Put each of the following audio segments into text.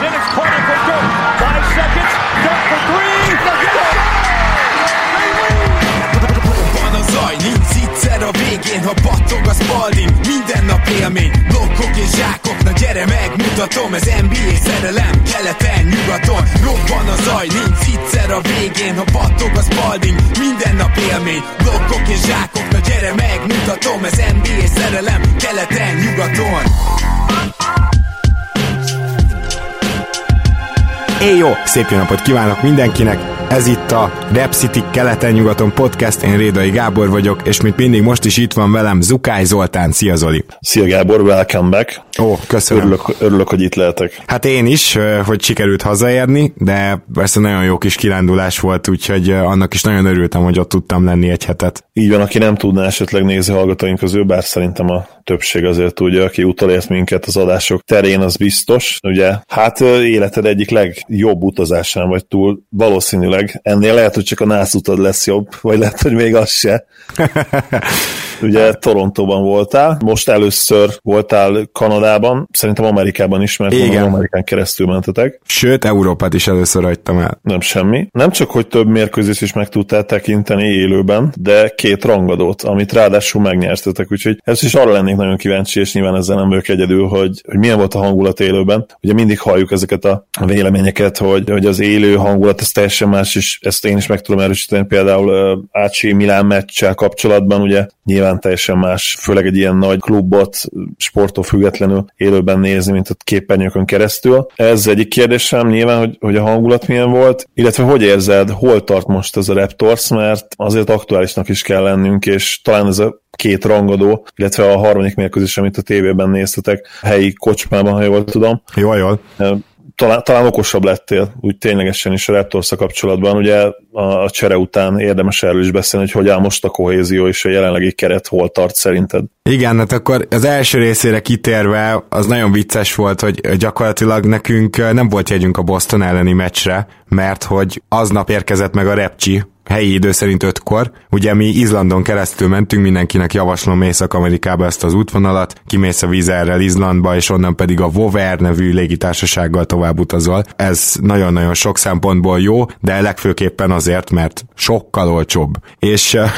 Then it's Carter for Dirk. Five seconds. Dirk for three. Zaj, nincs egyszer a végén, ha battog a spalding. Minden nap élmény, blokkok és zsákok. Na gyere megmutatom, ez NBA szerelem Keleten, nyugaton, robban a zaj Nincs egyszer a végén, ha battog a spalding. Minden nap élmény, blokkok és zsákok. Na gyere megmutatom, ez NBA szerelem Keleten, nyugaton Éjjó! Szép jó napot kívánok mindenkinek! Ez itt a Rep City keleten-nyugaton podcast, én Rédai Gábor vagyok, és mint mindig most is itt van velem Zukály Zoltán. Szia Zoli! Szia Gábor, welcome back! Ó, köszönöm. Örülök, örülök, hogy itt lehetek. Hát én is, hogy sikerült hazaérni, de persze nagyon jó kis kirándulás volt, úgyhogy annak is nagyon örültem, hogy ott tudtam lenni egy hetet. Így van, aki nem tudná esetleg nézni hallgatóink közül, bár szerintem a többség azért tudja, aki utolért minket az adások terén, az biztos. Ugye, hát életed egyik legjobb utazásán vagy túl, valószínűleg. Ennél lehet, hogy csak a nász utad lesz jobb, vagy lehet, hogy még az se. Ugye Torontóban voltál, most először voltál Kanadában, szerintem Amerikában is, mert Igen. Amerikán keresztül mentetek. Sőt, Európát is először hagytam el. Nem semmi. Nem csak, hogy több mérkőzést is meg tudtál tekinteni élőben, de két rangadót, amit ráadásul megnyertetek, úgyhogy ez is arra lennék nagyon kíváncsi, és nyilván ezzel nem vagyok egyedül, hogy, hogy milyen volt a hangulat élőben. Ugye mindig halljuk ezeket a véleményeket, hogy, hogy az élő hangulat ez teljesen más, és ezt én is meg tudom erősíteni, például Ácsi Milán meccsel kapcsolatban, ugye nyilván nyilván teljesen más, főleg egy ilyen nagy klubot sportól függetlenül élőben nézni, mint a képernyőkön keresztül. Ez egyik kérdésem nyilván, hogy, hogy a hangulat milyen volt, illetve hogy érzed, hol tart most ez a Raptors, mert azért aktuálisnak is kell lennünk, és talán ez a két rangadó, illetve a harmadik mérkőzés, amit a tévében néztetek, helyi kocsmában, ha jól tudom. Jól, jól talán, talán okosabb lettél, úgy ténylegesen is a raptors kapcsolatban. Ugye a, a csere után érdemes erről is beszélni, hogy hogy áll most a kohézió és a jelenlegi keret hol tart szerinted. Igen, hát akkor az első részére kitérve az nagyon vicces volt, hogy gyakorlatilag nekünk nem volt jegyünk a Boston elleni meccsre, mert hogy aznap érkezett meg a Repcsi, helyi idő szerint ötkor. Ugye mi Izlandon keresztül mentünk, mindenkinek javaslom Észak-Amerikába ezt az útvonalat, kimész a Vizerrel Izlandba, és onnan pedig a Vover nevű légitársasággal tovább utazol. Ez nagyon-nagyon sok szempontból jó, de legfőképpen azért, mert sokkal olcsóbb. És uh,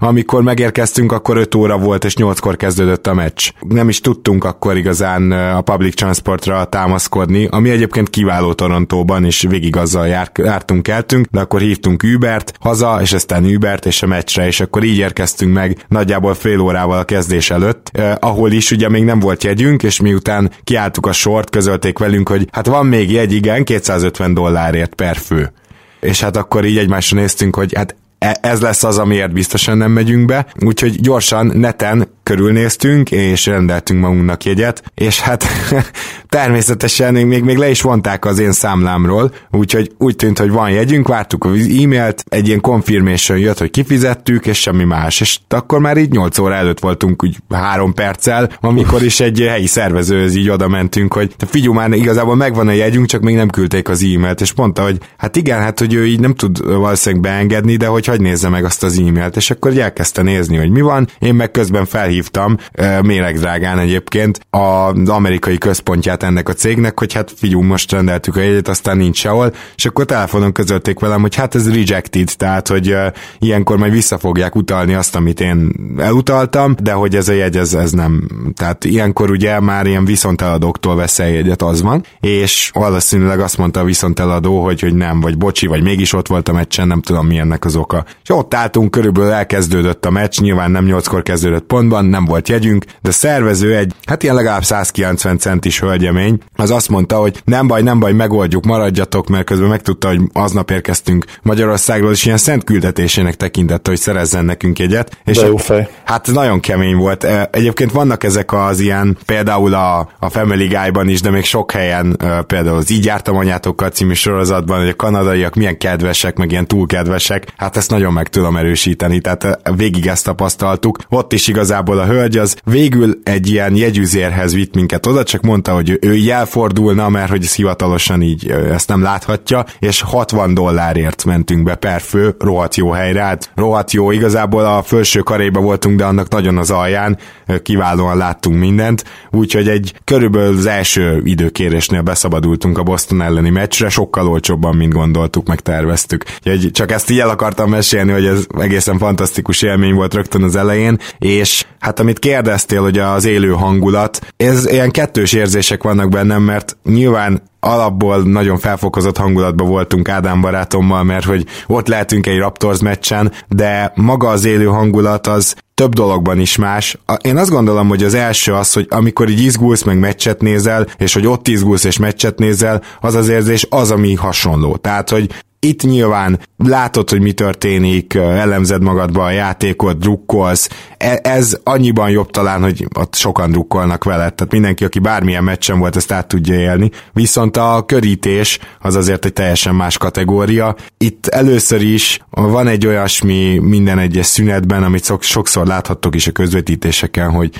amikor megérkeztünk, akkor 5 óra volt, és 8-kor kezdődött a meccs. Nem is tudtunk akkor igazán uh, a public transportra támaszkodni, ami egyébként kiváló Torontóban, és végig azzal jár, jártunk, eltünk, de akkor hívtunk Ubert, haza, és aztán Ubert és a meccsre, és akkor így érkeztünk meg nagyjából fél órával a kezdés előtt, eh, ahol is ugye még nem volt jegyünk, és miután kiálltuk a sort, közölték velünk, hogy hát van még jegy, igen, 250 dollárért per fő. És hát akkor így egymásra néztünk, hogy hát ez lesz az, amiért biztosan nem megyünk be, úgyhogy gyorsan neten körülnéztünk, és rendeltünk magunknak jegyet, és hát természetesen még, még le is vonták az én számlámról, úgyhogy úgy tűnt, hogy van jegyünk, vártuk az e-mailt, egy ilyen confirmation jött, hogy kifizettük, és semmi más, és akkor már így 8 óra előtt voltunk úgy három perccel, amikor is egy helyi szervezőhöz így oda mentünk, hogy figyelj már igazából megvan a jegyünk, csak még nem küldték az e-mailt, és mondta, hogy hát igen, hát hogy ő így nem tud valószínűleg beengedni, de hogy hagy nézze meg azt az e-mailt, és akkor elkezdte nézni, hogy mi van, én meg közben fel felhívtam, méregdrágán egyébként, az amerikai központját ennek a cégnek, hogy hát figyú, most rendeltük a jegyet, aztán nincs sehol, és akkor telefonon közölték velem, hogy hát ez rejected, tehát hogy ilyenkor majd vissza fogják utalni azt, amit én elutaltam, de hogy ez a jegy, ez, ez nem. Tehát ilyenkor ugye már ilyen viszonteladóktól veszel jegyet, az van, és valószínűleg azt mondta a viszonteladó, hogy, hogy nem, vagy bocsi, vagy mégis ott volt a meccsen, nem tudom mi ennek az oka. És ott álltunk, körülbelül elkezdődött a meccs, nyilván nem nyolckor kezdődött pontban, nem volt jegyünk, de szervező egy, hát ilyen legalább 190 centis hölgyemény, az azt mondta, hogy nem baj, nem baj, megoldjuk, maradjatok, mert közben megtudta, hogy aznap érkeztünk Magyarországról, és ilyen szent küldetésének tekintette, hogy szerezzen nekünk egyet. És de jó fej. Hát nagyon kemény volt. E, egyébként vannak ezek az ilyen, például a, a Family Guy-ban is, de még sok helyen, e, például az Így jártam anyátokkal című sorozatban, hogy a kanadaiak milyen kedvesek, meg ilyen túl kedvesek. Hát ezt nagyon meg tudom erősíteni, tehát végig ezt tapasztaltuk. Ott is igazából a hölgy az végül egy ilyen jegyüzérhez vitt minket oda, csak mondta, hogy ő elfordulna, mert hogy hivatalosan így ezt nem láthatja, és 60 dollárért mentünk be per fő, rohadt jó helyre, hát rohadt jó, igazából a felső karéba voltunk, de annak nagyon az alján, kiválóan láttunk mindent, úgyhogy egy körülbelül az első időkérésnél beszabadultunk a Boston elleni meccsre, sokkal olcsóbban, mint gondoltuk, meg terveztük. Úgyhogy csak ezt így el akartam mesélni, hogy ez egészen fantasztikus élmény volt rögtön az elején, és hát amit kérdeztél, hogy az élő hangulat, ez ilyen kettős érzések vannak bennem, mert nyilván alapból nagyon felfokozott hangulatban voltunk Ádám barátommal, mert hogy ott lehetünk egy Raptors meccsen, de maga az élő hangulat az több dologban is más. Én azt gondolom, hogy az első az, hogy amikor így izgulsz, meg meccset nézel, és hogy ott izgulsz és meccset nézel, az az érzés az, ami hasonló. Tehát, hogy itt nyilván látod, hogy mi történik, elemzed magadba a játékot, drukkolsz. E- ez annyiban jobb talán, hogy ott sokan drukkolnak vele, tehát mindenki, aki bármilyen meccsen volt, ezt át tudja élni. Viszont a körítés az azért egy teljesen más kategória. Itt először is van egy olyasmi minden egyes szünetben, amit sokszor láthattok is a közvetítéseken, hogy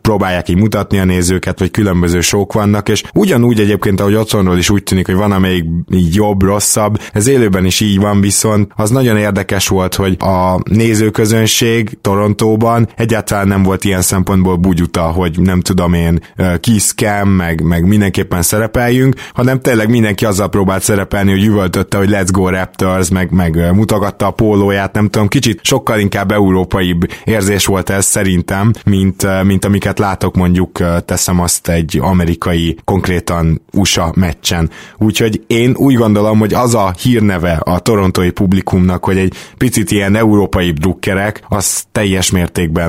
próbálják így mutatni a nézőket, vagy különböző sok vannak, és ugyanúgy egyébként, ahogy otthonról is úgy tűnik, hogy van amelyik így jobb, rosszabb, ez élő jövőben is így van, viszont az nagyon érdekes volt, hogy a nézőközönség Torontóban egyáltalán nem volt ilyen szempontból bugyuta, hogy nem tudom én kiszkem, meg, meg mindenképpen szerepeljünk, hanem tényleg mindenki azzal próbált szerepelni, hogy üvöltötte, hogy let's go Raptors, meg, meg mutogatta a pólóját, nem tudom, kicsit sokkal inkább európai érzés volt ez szerintem, mint, mint amiket látok mondjuk teszem azt egy amerikai, konkrétan USA meccsen. Úgyhogy én úgy gondolom, hogy az a hírneve neve a torontói publikumnak, hogy egy picit ilyen európai drukkerek, az teljes mértékben,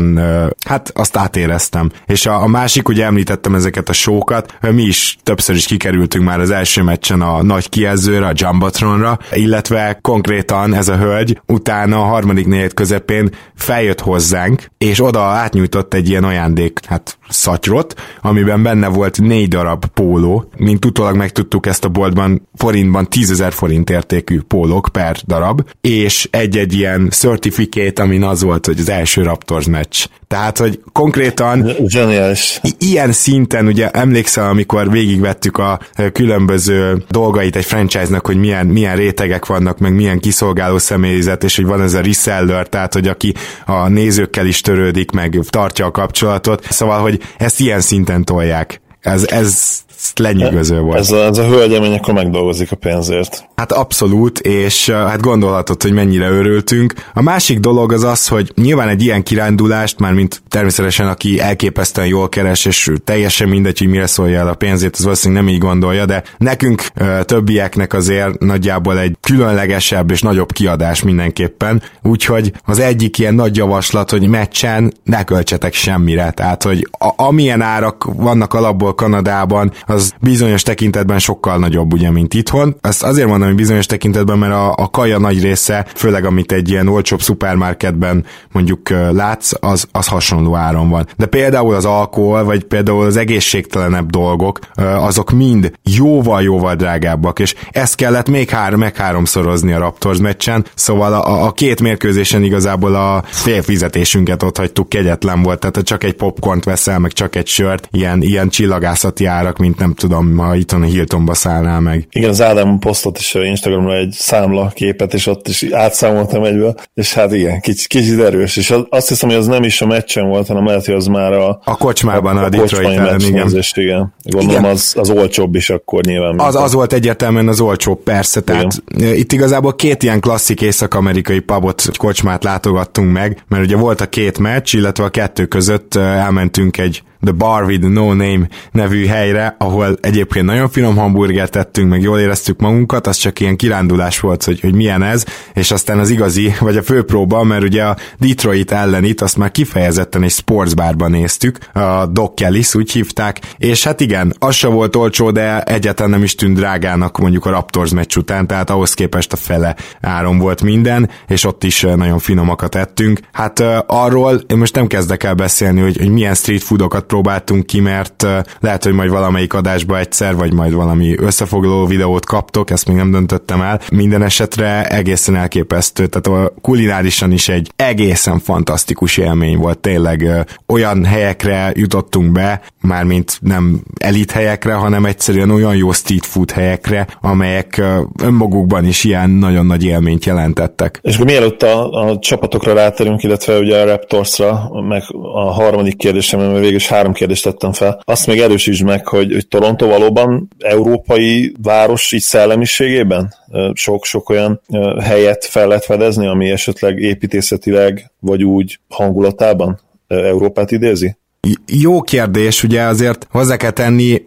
hát azt átéreztem. És a, a másik, ugye említettem ezeket a sókat, mi is többször is kikerültünk már az első meccsen a nagy kijelzőre, a Jumbotronra, illetve konkrétan ez a hölgy utána a harmadik négyed közepén feljött hozzánk, és oda átnyújtott egy ilyen ajándék, hát szatyrot, amiben benne volt négy darab póló, mint utólag megtudtuk ezt a boltban forintban 10 forint értékű pólók per darab, és egy-egy ilyen certificate, amin az volt, hogy az első Raptors meccs. Tehát, hogy konkrétan Zseniális. ilyen szinten, ugye emlékszel, amikor végigvettük a különböző dolgait egy franchise-nak, hogy milyen, milyen rétegek vannak, meg milyen kiszolgáló személyzet, és hogy van ez a reseller, tehát, hogy aki a nézőkkel is törődik, meg tartja a kapcsolatot. Szóval, hogy ezt ilyen szinten tolják. Ez, ez lenyűgöző volt. Ez a, ez a hölgyemény akkor megdolgozik a pénzért. Hát abszolút, és hát gondolhatod, hogy mennyire örültünk. A másik dolog az az, hogy nyilván egy ilyen kirándulást, már mint természetesen aki elképesztően jól keres, és teljesen mindegy, hogy mire szólja el a pénzét, az valószínűleg nem így gondolja, de nekünk többieknek azért nagyjából egy különlegesebb és nagyobb kiadás mindenképpen. Úgyhogy az egyik ilyen nagy javaslat, hogy meccsen ne költsetek semmire. Tehát, hogy a, amilyen árak vannak alapból Kanadában, az bizonyos tekintetben sokkal nagyobb, ugye, mint itthon. Ezt azért mondom, hogy bizonyos tekintetben, mert a, a kaja nagy része, főleg amit egy ilyen olcsóbb szupermarketben mondjuk látsz, az, az hasonló áron van. De például az alkohol, vagy például az egészségtelenebb dolgok, azok mind jóval-jóval drágábbak, és ezt kellett még három, meg háromszorozni a Raptors meccsen, szóval a, a két mérkőzésen igazából a fél fizetésünket ott hagytuk, kegyetlen volt, tehát csak egy popcornt veszel, meg csak egy sört, ilyen, ilyen csillagászati árak, mint nem tudom, ha itt a Hiltonba szállnál meg. Igen, az Ádám posztot is Instagramra egy számla képet, és ott is átszámoltam egyből, és hát igen, kicsit, kicsit erős, és azt hiszem, hogy az nem is a meccsen volt, hanem lehet, hogy az már a, a kocsmában, a, a, a Detroit ellen, igen. igen. Gondolom igen. Az, az olcsóbb is akkor nyilván. Az, az volt egyértelműen az olcsóbb, persze, tehát igen. itt igazából két ilyen klasszik észak-amerikai pubot, kocsmát látogattunk meg, mert ugye volt a két meccs, illetve a kettő között elmentünk egy The Bar with No Name nevű helyre, ahol egyébként nagyon finom hamburgert tettünk, meg jól éreztük magunkat, az csak ilyen kirándulás volt, hogy, hogy milyen ez, és aztán az igazi, vagy a főpróba, mert ugye a Detroit ellenit azt már kifejezetten egy sportsbárban néztük, a Doc Kellis úgy hívták, és hát igen, az se volt olcsó, de egyáltalán nem is tűnt drágának mondjuk a Raptors meccs után, tehát ahhoz képest a fele áron volt minden, és ott is nagyon finomakat ettünk. Hát arról én most nem kezdek el beszélni, hogy, hogy milyen street foodokat próbáltunk ki, mert lehet, hogy majd valamelyik adásba egyszer, vagy majd valami összefoglaló videót kaptok, ezt még nem döntöttem el. Minden esetre egészen elképesztő, tehát a kulinárisan is egy egészen fantasztikus élmény volt, tényleg olyan helyekre jutottunk be, mármint nem elit helyekre, hanem egyszerűen olyan jó street food helyekre, amelyek önmagukban is ilyen nagyon nagy élményt jelentettek. És akkor mielőtt a, a csapatokra ráterünk, illetve ugye a Raptorsra, meg a harmadik kérdésem, mert végül is három kérdést tettem fel, azt még erősítsd meg, hogy, hogy Toronto valóban európai város így szellemiségében sok-sok olyan helyet fel lehet fedezni, ami esetleg építészetileg vagy úgy hangulatában Európát idézi? Jó kérdés, ugye azért hozzá kell tenni,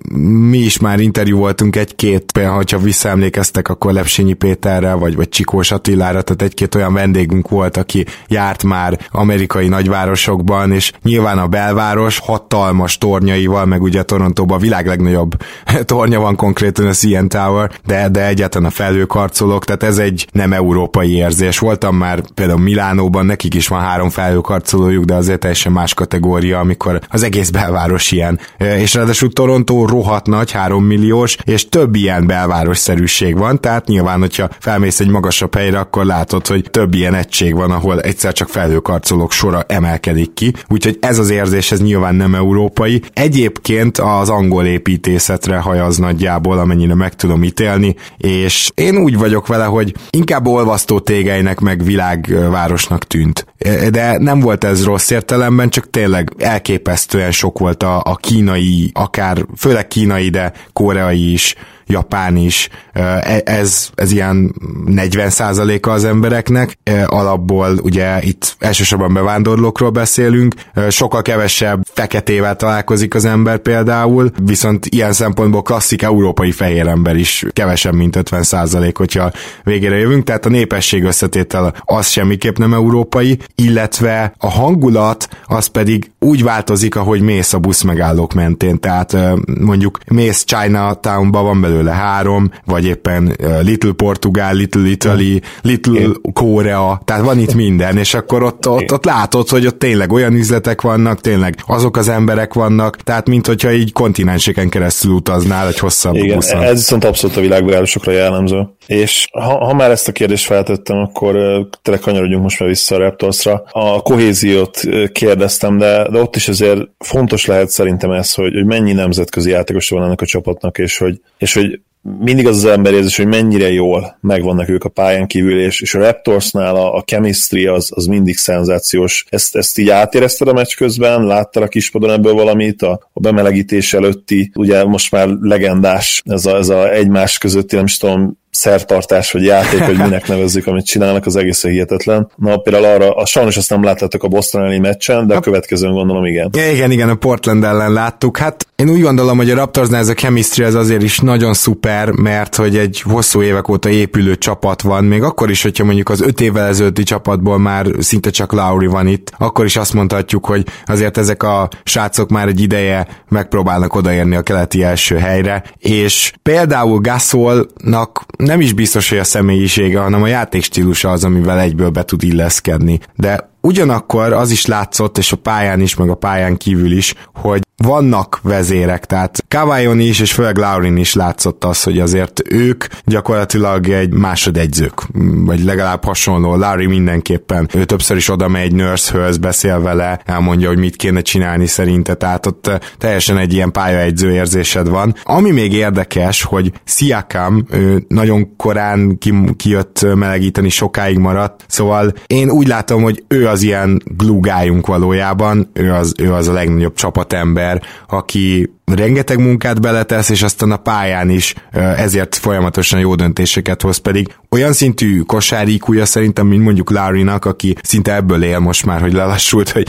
mi is már interjú voltunk egy-két, például, ha visszaemlékeztek, akkor Lepsényi Péterrel, vagy, vagy Csikós Attilára, tehát egy-két olyan vendégünk volt, aki járt már amerikai nagyvárosokban, és nyilván a belváros hatalmas tornyaival, meg ugye Torontóban a világ legnagyobb tornya van konkrétan a CN Tower, de, de egyáltalán a felhőkarcolók, tehát ez egy nem európai érzés. Voltam már például Milánóban, nekik is van három felhőkarcolójuk, de azért teljesen más kategória, amikor az egész belváros ilyen. És ráadásul Toronto rohadt nagy, 3 milliós, és több ilyen belvárosszerűség van, tehát nyilván, hogyha felmész egy magasabb helyre, akkor látod, hogy több ilyen egység van, ahol egyszer csak felhőkarcolók sora emelkedik ki, úgyhogy ez az érzés, ez nyilván nem európai. Egyébként az angol építészetre hajaz nagyjából, amennyire meg tudom ítélni, és én úgy vagyok vele, hogy inkább olvasztó tégeinek meg világvárosnak tűnt. De nem volt ez rossz értelemben, csak tényleg elképesztő elképesztően sok volt a, a kínai, akár főleg kínai, de koreai is Japán is, e, ez, ez ilyen 40%-a az embereknek, alapból ugye itt elsősorban bevándorlókról beszélünk, sokkal kevesebb feketével találkozik az ember például, viszont ilyen szempontból klasszik európai fehér ember is kevesebb, mint 50%, hogyha végére jövünk, tehát a népesség összetétel az semmiképp nem európai, illetve a hangulat az pedig úgy változik, ahogy mész a buszmegállók mentén, tehát mondjuk mész Chinatownba, van belőle belőle három, vagy éppen Little Portugál, Little Italy, Little Korea, tehát van itt minden, és akkor ott, ott, ott látod, hogy ott tényleg olyan üzletek vannak, tényleg azok az emberek vannak, tehát mint hogyha így kontinenseken keresztül utaznál egy hosszabb Igen, buszon. ez viszont abszolút a világvárosokra jellemző. És ha, ha már ezt a kérdést feltettem, akkor tényleg kanyarodjunk most már vissza a Raptorsra. A kohéziót kérdeztem, de, de ott is azért fontos lehet szerintem ez, hogy, hogy mennyi nemzetközi játékos van ennek a csapatnak, és hogy, és hogy mindig az az ember érzés, hogy mennyire jól megvannak ők a pályán kívül, és, és a Raptorsnál a, a chemistry az, az mindig szenzációs. Ezt, ezt így átérezted a meccs közben? Láttál a kispadon ebből valamit? A, a bemelegítés előtti, ugye most már legendás ez a, ez a egymás közötti, nem is tudom, szertartás, vagy játék, vagy minek nevezzük, amit csinálnak, az egészen hihetetlen. Na, például arra, a, sajnos azt nem láttátok a Boston elleni meccsen, de a következőn gondolom igen. Igen, igen, a Portland ellen láttuk. Hát én úgy gondolom, hogy a Raptorsnál ez a chemistry ez azért is nagyon szuper, mert hogy egy hosszú évek óta épülő csapat van, még akkor is, hogyha mondjuk az öt évvel ezelőtti csapatból már szinte csak Lauri van itt, akkor is azt mondhatjuk, hogy azért ezek a srácok már egy ideje megpróbálnak odaérni a keleti első helyre, és például Gasolnak nem is biztos, hogy a személyisége, hanem a játékstílusa az, amivel egyből be tud illeszkedni. De ugyanakkor az is látszott, és a pályán is, meg a pályán kívül is, hogy vannak vezérek, tehát Kavajon is, és főleg Laurin is látszott az, hogy azért ők gyakorlatilag egy másodegyzők, vagy legalább hasonló. Larry mindenképpen, ő többször is oda megy nurse beszél vele, elmondja, hogy mit kéne csinálni szerinte, tehát ott teljesen egy ilyen pályaegyző érzésed van. Ami még érdekes, hogy Siakam, ő nagyon korán kijött melegíteni, sokáig maradt, szóval én úgy látom, hogy ő az ilyen glúgájunk valójában, ő az, ő az a legnagyobb csapatember, aki rengeteg munkát beletesz, és aztán a pályán is ezért folyamatosan jó döntéseket hoz, pedig olyan szintű kosáríkúja szerintem, mint mondjuk Larry-nak, aki szinte ebből él most már, hogy lelassult, hogy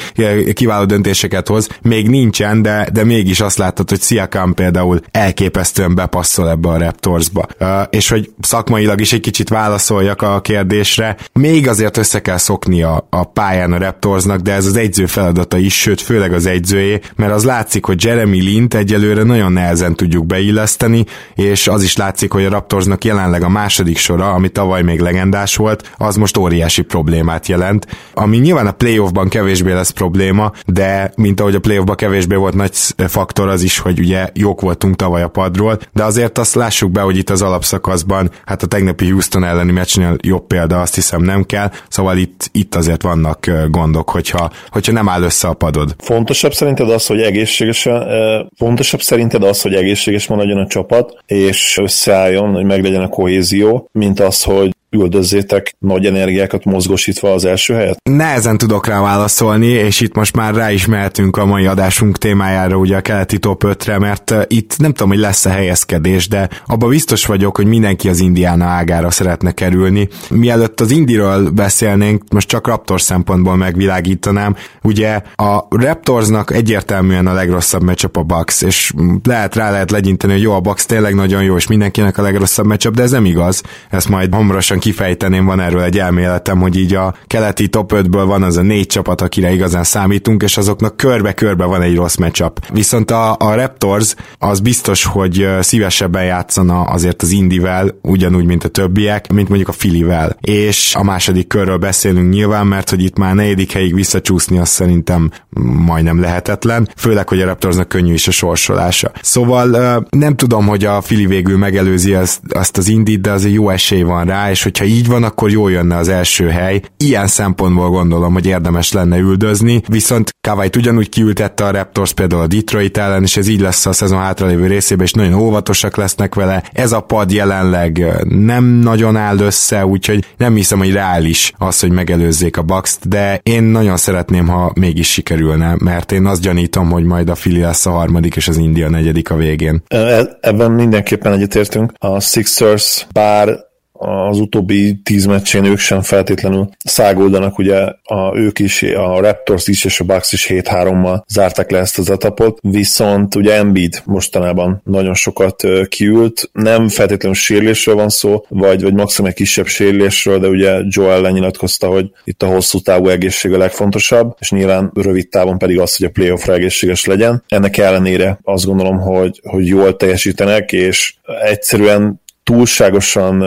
kiváló döntéseket hoz, még nincsen, de, de mégis azt látod, hogy Siakam például elképesztően bepasszol ebbe a Raptorsba. És hogy szakmailag is egy kicsit válaszoljak a kérdésre, még azért össze kell szokni a, a pályán a Raptorsnak, de ez az egyző feladata is, sőt, főleg az egyzőjé, mert az látszik, látszik, hogy Jeremy Lint egyelőre nagyon nehezen tudjuk beilleszteni, és az is látszik, hogy a Raptorsnak jelenleg a második sora, ami tavaly még legendás volt, az most óriási problémát jelent, ami nyilván a playoffban kevésbé lesz probléma, de mint ahogy a playoffban kevésbé volt nagy faktor az is, hogy ugye jók voltunk tavaly a padról, de azért azt lássuk be, hogy itt az alapszakaszban, hát a tegnapi Houston elleni meccsnél jobb példa azt hiszem nem kell, szóval itt, itt azért vannak gondok, hogyha, hogyha nem áll össze a padod. Fontosabb szerinted az, hogy egészségesen, fontosabb szerinted az, hogy egészséges maradjon a csapat, és összeálljon, hogy meglegyen a kohézió, mint az, hogy üldözzétek nagy energiákat mozgosítva az első helyet? Nehezen tudok rá válaszolni, és itt most már rá is mehetünk a mai adásunk témájára, ugye a keleti top 5-re, mert itt nem tudom, hogy lesz-e helyezkedés, de abba biztos vagyok, hogy mindenki az Indiana ágára szeretne kerülni. Mielőtt az Indiről beszélnénk, most csak Raptors szempontból megvilágítanám, ugye a Raptorsnak egyértelműen a legrosszabb meccsap a Bucks, és lehet rá lehet legyinteni, hogy jó, a Bucks tényleg nagyon jó, és mindenkinek a legrosszabb meccsap, de ez nem igaz. Ezt majd hamarosan kifejteném, van erről egy elméletem, hogy így a keleti top 5-ből van az a négy csapat, akire igazán számítunk, és azoknak körbe-körbe van egy rossz matchup. Viszont a, a Raptors az biztos, hogy szívesebben játszana azért az Indivel, ugyanúgy, mint a többiek, mint mondjuk a Filivel. És a második körről beszélünk nyilván, mert hogy itt már negyedik helyig visszacsúszni, az szerintem majdnem lehetetlen, főleg, hogy a Raptorsnak könnyű is a sorsolása. Szóval nem tudom, hogy a Fili végül megelőzi azt, azt az Indit, de azért jó esély van rá, és hogyha így van, akkor jó jönne az első hely. Ilyen szempontból gondolom, hogy érdemes lenne üldözni, viszont Kawait ugyanúgy kiültette a Raptors például a Detroit ellen, és ez így lesz a szezon hátralévő részében, és nagyon óvatosak lesznek vele. Ez a pad jelenleg nem nagyon áll össze, úgyhogy nem hiszem, hogy reális az, hogy megelőzzék a bucks de én nagyon szeretném, ha mégis sikerülne, mert én azt gyanítom, hogy majd a Fili lesz a harmadik, és az India negyedik a végén. E- ebben mindenképpen egyetértünk. A Sixers bár az utóbbi tíz meccsén ők sem feltétlenül szágoldanak, ugye a, ők is, a Raptors is és a Bucks is 7-3-mal zárták le ezt az etapot, viszont ugye Embiid mostanában nagyon sokat kiült, nem feltétlenül sérülésről van szó, vagy, vagy maximum egy kisebb sérülésről, de ugye Joel lenyilatkozta, hogy itt a hosszú távú egészség a legfontosabb, és nyilván rövid távon pedig az, hogy a playoffra egészséges legyen. Ennek ellenére azt gondolom, hogy, hogy jól teljesítenek, és egyszerűen túlságosan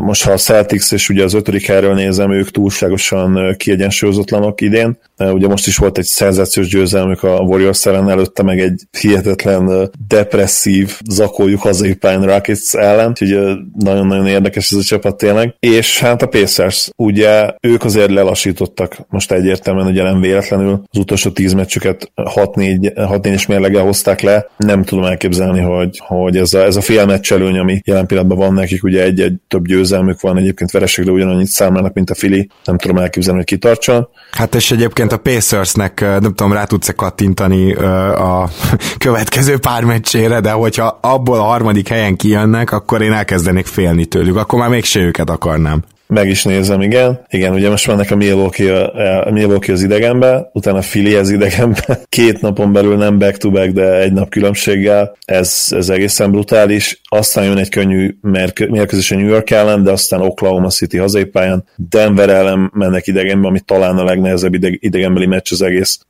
most ha a Celtics és ugye az ötödik helyről nézem, ők túlságosan kiegyensúlyozatlanok idén. Ugye most is volt egy szenzációs győzelmük a Warriors ellen, előtte meg egy hihetetlen depresszív zakójuk hazai pályán Rockets ellen, úgyhogy nagyon-nagyon érdekes ez a csapat tényleg. És hát a Pacers, ugye ők azért lelassítottak most egyértelműen, ugye nem véletlenül az utolsó tíz meccsüket 6-4-es mérleggel hozták le. Nem tudom elképzelni, hogy, hogy ez a, ez a fél meccs előny, ami jelen pillanatban van nekik, ugye egy-egy több győzelmük van, egyébként vereségre ugyanannyit számlának, mint a Fili, nem tudom elképzelni, hogy kitartson. Hát és egyébként a Pacersnek, nem tudom, rá tudsz-e kattintani a következő pár meccsére, de hogyha abból a harmadik helyen kijönnek, akkor én elkezdenék félni tőlük, akkor már mégse őket akarnám. Meg is nézem, igen. Igen, ugye most vannak a Milwaukee, a Milwaukee az idegenbe, utána Philly az idegenbe. Két napon belül nem back-to-back, de egy nap különbséggel. Ez, ez egészen brutális. Aztán jön egy könnyű mérkőzés a New York ellen, de aztán Oklahoma City hazai pályán. Denver ellen mennek idegenbe, ami talán a legnehezebb idegenbeli meccs az egész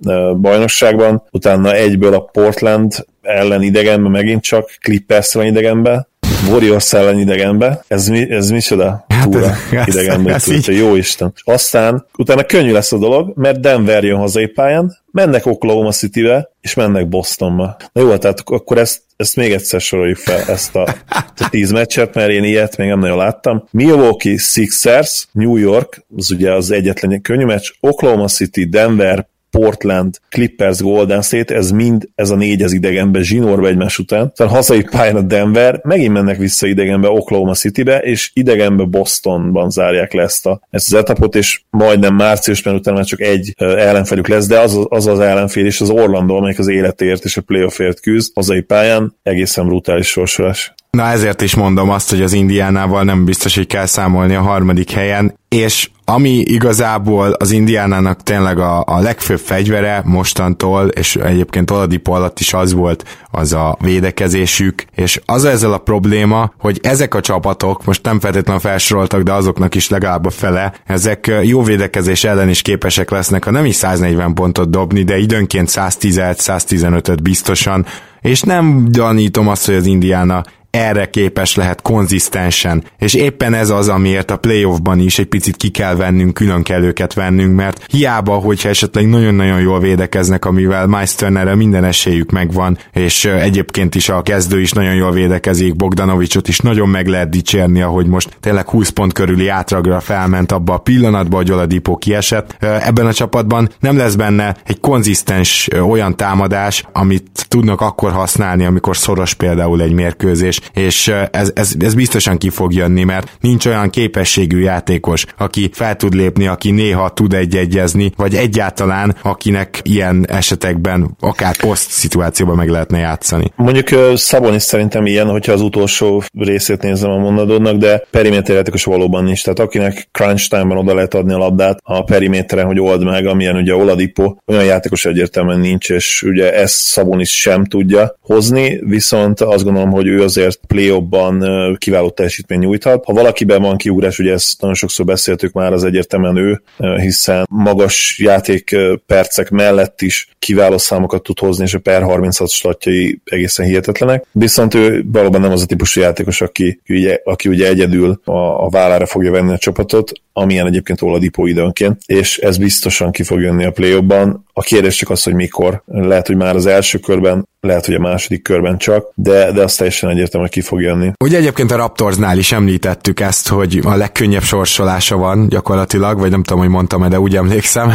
bajnokságban. Utána egyből a Portland ellen idegenbe megint csak, Clippers van idegenbe, Warriors ellen idegenbe, ez, mi, ez micsoda hát túra hát idegenbe, ez, ez jó Isten. Aztán utána könnyű lesz a dolog, mert Denver jön hazai pályán, mennek Oklahoma City-be, és mennek Bostonba. Na jó, tehát akkor ezt, ezt még egyszer soroljuk fel, ezt a, a tíz meccset, mert én ilyet még nem nagyon láttam. Milwaukee Sixers, New York, az ugye az egyetlen könnyű meccs, Oklahoma City, Denver, Portland, Clippers, Golden State, ez mind, ez a négy az idegenbe zsinórba egymás után. Aztán hazai pályán a Denver, megint mennek vissza idegenbe Oklahoma Citybe, és idegenbe Bostonban zárják le ezt, a, ezt az etapot, és majdnem márciusban utána már csak egy ellenfelük lesz, de az az, az ellenfél és az Orlando, amelyik az életért és a playoffért küzd hazai pályán, egészen brutális sorsolás. Na ezért is mondom azt, hogy az Indiánával nem biztos, hogy kell számolni a harmadik helyen, és ami igazából az Indiánának tényleg a, a legfőbb fegyvere mostantól, és egyébként Oladipo alatt is az volt, az a védekezésük, és az ezzel a probléma, hogy ezek a csapatok, most nem feltétlenül felsoroltak, de azoknak is legalább a fele, ezek jó védekezés ellen is képesek lesznek, ha nem is 140 pontot dobni, de időnként 110-115-öt biztosan, és nem gyanítom azt, hogy az Indiana erre képes lehet konzisztensen, és éppen ez az, amiért a playoffban is egy picit ki kell vennünk, külön kell őket vennünk, mert hiába, hogyha esetleg nagyon-nagyon jól védekeznek, amivel Miles Turnerre minden esélyük megvan, és egyébként is a kezdő is nagyon jól védekezik, Bogdanovicsot is nagyon meg lehet dicsérni, ahogy most tényleg 20 pont körüli átragra felment abba a pillanatba, hogy Oladipo kiesett. Ebben a csapatban nem lesz benne egy konzisztens olyan támadás, amit tudnak akkor használni, amikor szoros például egy mérkőzés, és ez, ez, ez biztosan ki fog jönni, mert nincs olyan képességű játékos, aki fel tud lépni, aki néha tud egy-egyezni, vagy egyáltalán akinek ilyen esetekben akár poszt szituációban meg lehetne játszani. Mondjuk Szabonis szerintem ilyen, hogyha az utolsó részét nézem a mondatodnak, de periméter játékos valóban nincs. Tehát akinek crunch time-ban oda lehet adni a labdát a periméteren, hogy old meg, amilyen ugye Oladipo, olyan játékos egyértelműen nincs, és ugye ezt Szabonis sem tudja hozni, viszont azt gondolom, hogy ő azért azért play kiváló teljesítmény nyújthat. Ha valakiben van kiugrás, ugye ezt nagyon sokszor beszéltük már, az egyértelműen ő, hiszen magas játék percek mellett is kiváló számokat tud hozni, és a per 36 statjai egészen hihetetlenek. Viszont ő valóban nem az a típusú játékos, aki ugye, aki ugye egyedül a, a vállára fogja venni a csapatot, amilyen egyébként Oladipo időnként, és ez biztosan ki fog jönni a play A kérdés csak az, hogy mikor. Lehet, hogy már az első körben, lehet, hogy a második körben csak, de, de az teljesen egyértelmű, hogy ki fog jönni. Ugye egyébként a Raptorsnál is említettük ezt, hogy a legkönnyebb sorsolása van gyakorlatilag, vagy nem tudom, hogy mondtam de úgy emlékszem.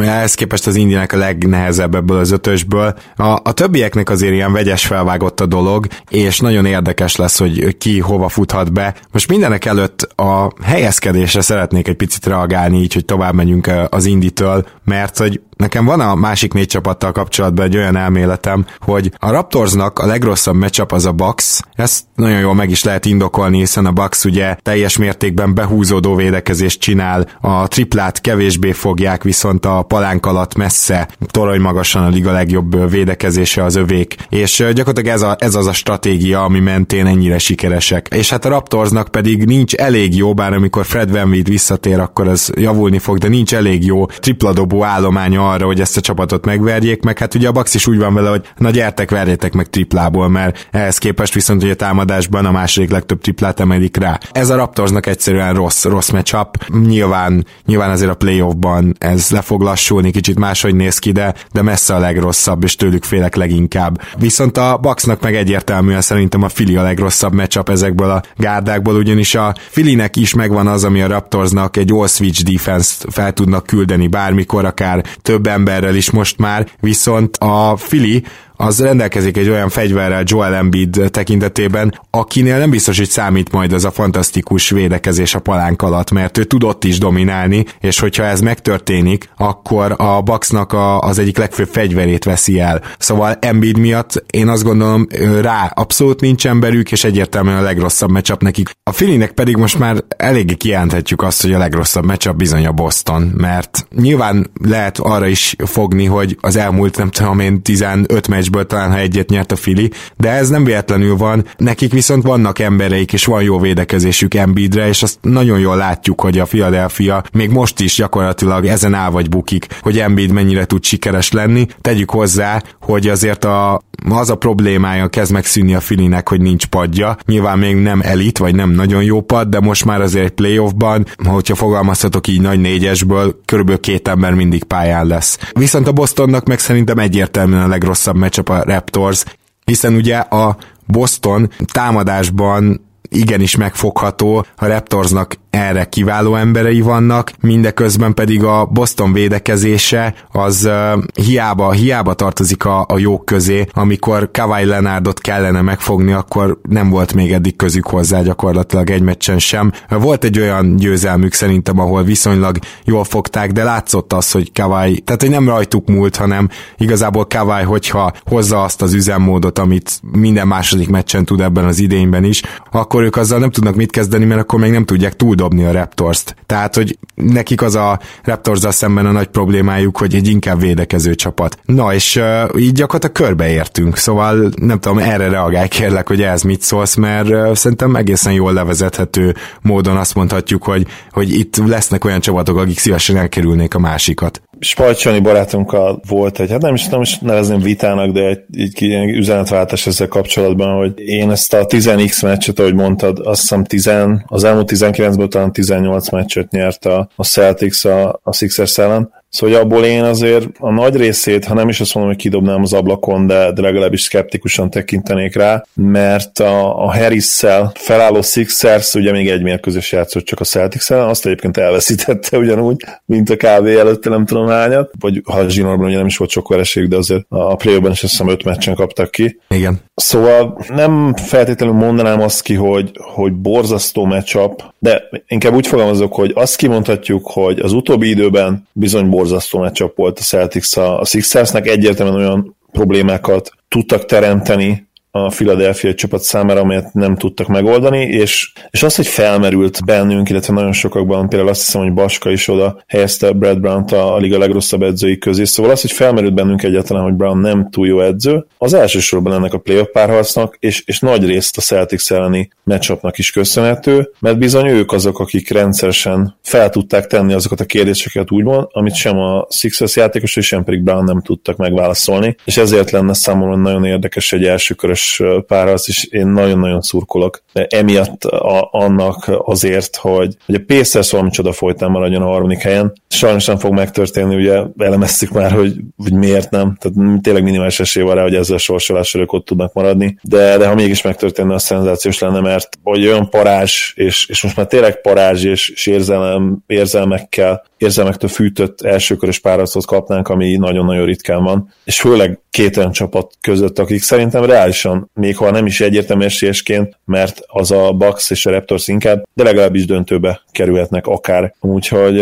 Ehhez képest az Indiának a legnehezebb ebből az ötösből. A, a többieknek azért ilyen vegyes felvágott a dolog, és nagyon érdekes lesz, hogy ki hova futhat be. Most mindenek előtt a helyezkedésre szeretnék egy picit reagálni, így, hogy tovább megyünk az Inditől, mert hogy Nekem van a másik négy csapattal kapcsolatban egy olyan elméletem, hogy a Raptorsnak a legrosszabb meccsap az a Bucks. Ezt nagyon jól meg is lehet indokolni, hiszen a Bucks ugye teljes mértékben behúzódó védekezést csinál, a triplát kevésbé fogják, viszont a palánk alatt messze torony magasan a liga legjobb védekezése az övék. És gyakorlatilag ez, a, ez az a stratégia, ami mentén ennyire sikeresek. És hát a Raptorsnak pedig nincs elég jó, bár amikor Fred Van visszatér, akkor ez javulni fog, de nincs elég jó tripladobó állománya arra, hogy ezt a csapatot megverjék, meg hát ugye a Bax is úgy van vele, hogy na gyertek, verjétek meg triplából, mert ehhez képest viszont ugye a támadásban a második legtöbb triplát emelik rá. Ez a Raptorsnak egyszerűen rossz, rossz matchup. Nyilván, nyilván azért a playoffban ez le fog lassulni, kicsit máshogy néz ki, de, de messze a legrosszabb, és tőlük félek leginkább. Viszont a Bucksnak meg egyértelműen szerintem a Fili a legrosszabb matchup ezekből a gárdákból, ugyanis a Filinek is megvan az, ami a Raptorsnak egy all-switch defense fel tudnak küldeni bármikor, akár több több emberrel is most már, viszont a Fili az rendelkezik egy olyan fegyverrel Joel Embiid tekintetében, akinél nem biztos, hogy számít majd az a fantasztikus védekezés a palánk alatt, mert ő tudott is dominálni, és hogyha ez megtörténik, akkor a Bucksnak a, az egyik legfőbb fegyverét veszi el. Szóval Embiid miatt én azt gondolom rá abszolút nincs emberük, és egyértelműen a legrosszabb meccsap nekik. A Filinek pedig most már eléggé kijelenthetjük azt, hogy a legrosszabb meccsap bizony a Boston, mert nyilván lehet arra is fogni, hogy az elmúlt nem tudom én 15 meccs meccsből talán, ha egyet nyert a Fili, de ez nem véletlenül van, nekik viszont vannak embereik, és van jó védekezésük Embiidre, és azt nagyon jól látjuk, hogy a Philadelphia még most is gyakorlatilag ezen áll vagy bukik, hogy Embiid mennyire tud sikeres lenni. Tegyük hozzá, hogy azért a, az a problémája kezd megszűnni a Filinek, hogy nincs padja. Nyilván még nem elit, vagy nem nagyon jó pad, de most már azért egy playoffban, hogyha fogalmazhatok így nagy négyesből, körülbelül két ember mindig pályán lesz. Viszont a Bostonnak meg szerintem egyértelműen a legrosszabb meccs a Raptors, hiszen ugye a Boston támadásban igenis megfogható, a Raptorsnak erre kiváló emberei vannak, mindeközben pedig a Boston védekezése az uh, hiába, hiába tartozik a, a jók közé, amikor Kawhi Leonardot kellene megfogni, akkor nem volt még eddig közük hozzá gyakorlatilag egy meccsen sem. Volt egy olyan győzelmük szerintem, ahol viszonylag jól fogták, de látszott az, hogy Kawhi, tehát hogy nem rajtuk múlt, hanem igazából Kawhi, hogyha hozza azt az üzemmódot, amit minden második meccsen tud ebben az idényben is, akkor ők azzal nem tudnak mit kezdeni, mert akkor még nem tudják túl kidobni a Raptors-t. Tehát, hogy nekik az a raptors szemben a nagy problémájuk, hogy egy inkább védekező csapat. Na, és uh, így gyakorlatilag körbeértünk, szóval nem tudom, erre reagálj kérlek, hogy ez mit szólsz, mert uh, szerintem egészen jól levezethető módon azt mondhatjuk, hogy, hogy itt lesznek olyan csapatok, akik szívesen elkerülnék a másikat. Spajcsani barátunkkal volt egy, hát nem is, nem is nevezném vitának, de egy, egy, egy üzenetváltás ezzel kapcsolatban, hogy én ezt a 10x meccset, ahogy mondtad, azt hiszem 10, az elmúlt 19-ből talán 18 meccset nyert a, a Celtics a, a Sixers ellen, Szóval abból én azért a nagy részét, ha nem is azt mondom, hogy kidobnám az ablakon, de, de legalábbis szkeptikusan tekintenék rá, mert a, a Harris-szel felálló Sixers ugye még egy mérkőzés játszott csak a celtics azt egyébként elveszítette ugyanúgy, mint a KV előtte nem tudom hányat, vagy ha a zsinórban ugye nem is volt sok vereség, de azért a play is azt hiszem öt meccsen kaptak ki. Igen. Szóval nem feltétlenül mondanám azt ki, hogy, hogy borzasztó matchup, de inkább úgy fogalmazok, hogy azt kimondhatjuk, hogy az utóbbi időben bizony borzasztó matchup volt a Celtics a, a Sixersnek, egyértelműen olyan problémákat tudtak teremteni a Philadelphia csapat számára, amelyet nem tudtak megoldani, és, és az, hogy felmerült bennünk, illetve nagyon sokakban, például azt hiszem, hogy Baska is oda helyezte Brad Brown-t a, a liga legrosszabb edzői közé, szóval az, hogy felmerült bennünk egyáltalán, hogy Brown nem túl jó edző, az elsősorban ennek a playoff párharcnak, és, és nagy részt a Celtics elleni matchupnak is köszönhető, mert bizony ők azok, akik rendszeresen fel tudták tenni azokat a kérdéseket úgymond, amit sem a Sixers játékos, sem pedig Brown nem tudtak megválaszolni, és ezért lenne számomra nagyon érdekes egy első körös érdekes párharc, és én nagyon-nagyon szurkolok. Emiatt a, annak azért, hogy, hogy a Pacers valami csoda folytán maradjon a harmadik helyen. Sajnos nem fog megtörténni, ugye elemeztük már, hogy, hogy miért nem, tehát tényleg minimális esély van rá, hogy ezzel a sorsolással ők ott tudnak maradni, de, de ha mégis megtörténne, a szenzációs lenne, mert hogy olyan parázs, és, és most már tényleg parázs és, és érzelem, érzelmekkel, érzelmektől fűtött elsőkörös párharcot kapnánk, ami nagyon-nagyon ritkán van, és főleg két olyan csapat között, akik szerintem reálisan, még ha nem is egyértelmű esélyesként, mert az a Bucks és a Raptors inkább, de legalábbis döntőbe kerülhetnek akár. Úgyhogy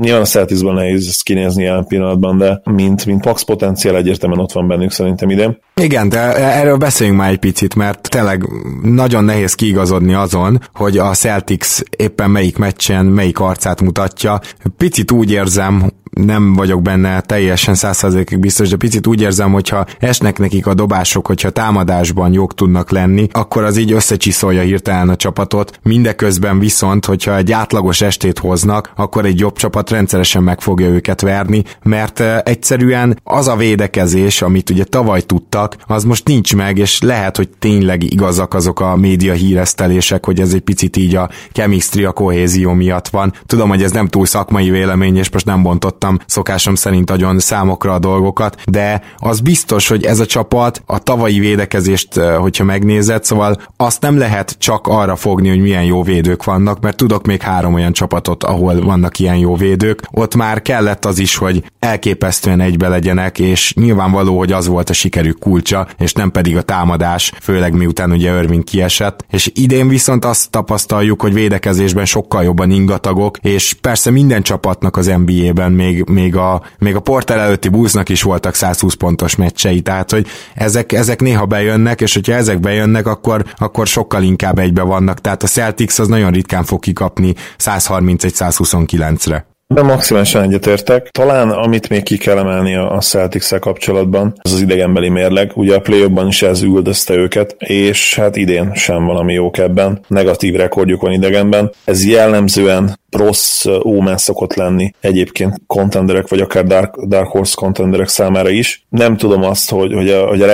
nyilván a Celticsből nehéz ezt kinézni jelen pillanatban, de mint, mint Max potenciál egyértelműen ott van bennük szerintem idén. Igen, de erről beszéljünk már egy picit, mert tényleg nagyon nehéz kiigazodni azon, hogy a Celtics éppen melyik meccsen melyik arcát mutatja. Picit úgy érzem, nem vagyok benne teljesen százszerzékig biztos, de picit úgy érzem, hogyha esnek nekik a dobások, hogyha támadásban jók tudnak lenni, akkor az így összecsiszolja hirtelen a csapatot. Mindeközben viszont, hogyha egy átlagos estét hoznak, akkor egy jobb csapat rendszeresen meg fogja őket verni, mert egyszerűen az a védekezés, amit ugye tavaly tudtak, az most nincs meg, és lehet, hogy tényleg igazak azok a média híresztelések, hogy ez egy picit így a chemistry, kohézió miatt van. Tudom, hogy ez nem túl szakmai vélemény, és most nem bontottam raktam szokásom szerint agyon számokra a dolgokat, de az biztos, hogy ez a csapat a tavalyi védekezést, hogyha megnézed, szóval azt nem lehet csak arra fogni, hogy milyen jó védők vannak, mert tudok még három olyan csapatot, ahol vannak ilyen jó védők. Ott már kellett az is, hogy elképesztően egybe legyenek, és nyilvánvaló, hogy az volt a sikerük kulcsa, és nem pedig a támadás, főleg miután ugye Irving kiesett. És idén viszont azt tapasztaljuk, hogy védekezésben sokkal jobban ingatagok, és persze minden csapatnak az NBA-ben még még, a, még a porter előtti Bullsnak is voltak 120 pontos meccsei, tehát hogy ezek, ezek néha bejönnek, és hogyha ezek bejönnek, akkor, akkor sokkal inkább egybe vannak, tehát a Celtics az nagyon ritkán fog kikapni 131-129-re. De maximálisan egyetértek. Talán amit még ki kell emelni a celtics kapcsolatban, az az idegenbeli mérleg. Ugye a play is ez üldözte őket, és hát idén sem valami jók ebben. Negatív rekordjuk van idegenben. Ez jellemzően rossz ómen szokott lenni egyébként contenderek, vagy akár Dark, Dark Horse contenderek számára is. Nem tudom azt, hogy, hogy a, hogy a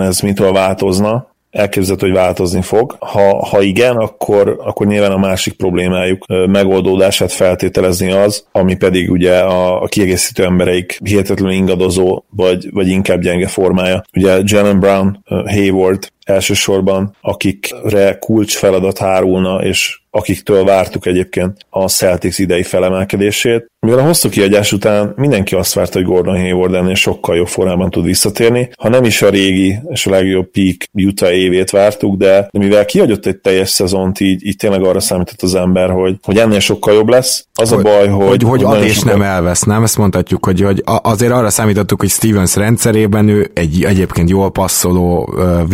ez mitől változna, elképzelhető, hogy változni fog. Ha, ha igen, akkor, akkor nyilván a másik problémájuk megoldódását feltételezni az, ami pedig ugye a, a kiegészítő embereik hihetetlenül ingadozó, vagy, vagy inkább gyenge formája. Ugye Jalen Brown, Hayward elsősorban, akikre kulcs feladat hárulna, és akiktől vártuk egyébként a Celtics idei felemelkedését. Mivel a hosszú kiadás után mindenki azt várta, hogy Gordon Hayward ennél sokkal jobb formában tud visszatérni, ha nem is a régi és a legjobb peak Utah évét vártuk, de, de mivel kiadott egy teljes szezont, így, így tényleg arra számított az ember, hogy, hogy ennél sokkal jobb lesz. Az hogy, a baj, hogy... Hogy, hogy, ad és sokkal... nem elvesz, nem? Ezt mondhatjuk, hogy, hogy azért arra számítottuk, hogy Stevens rendszerében ő egy egyébként jól passzoló uh,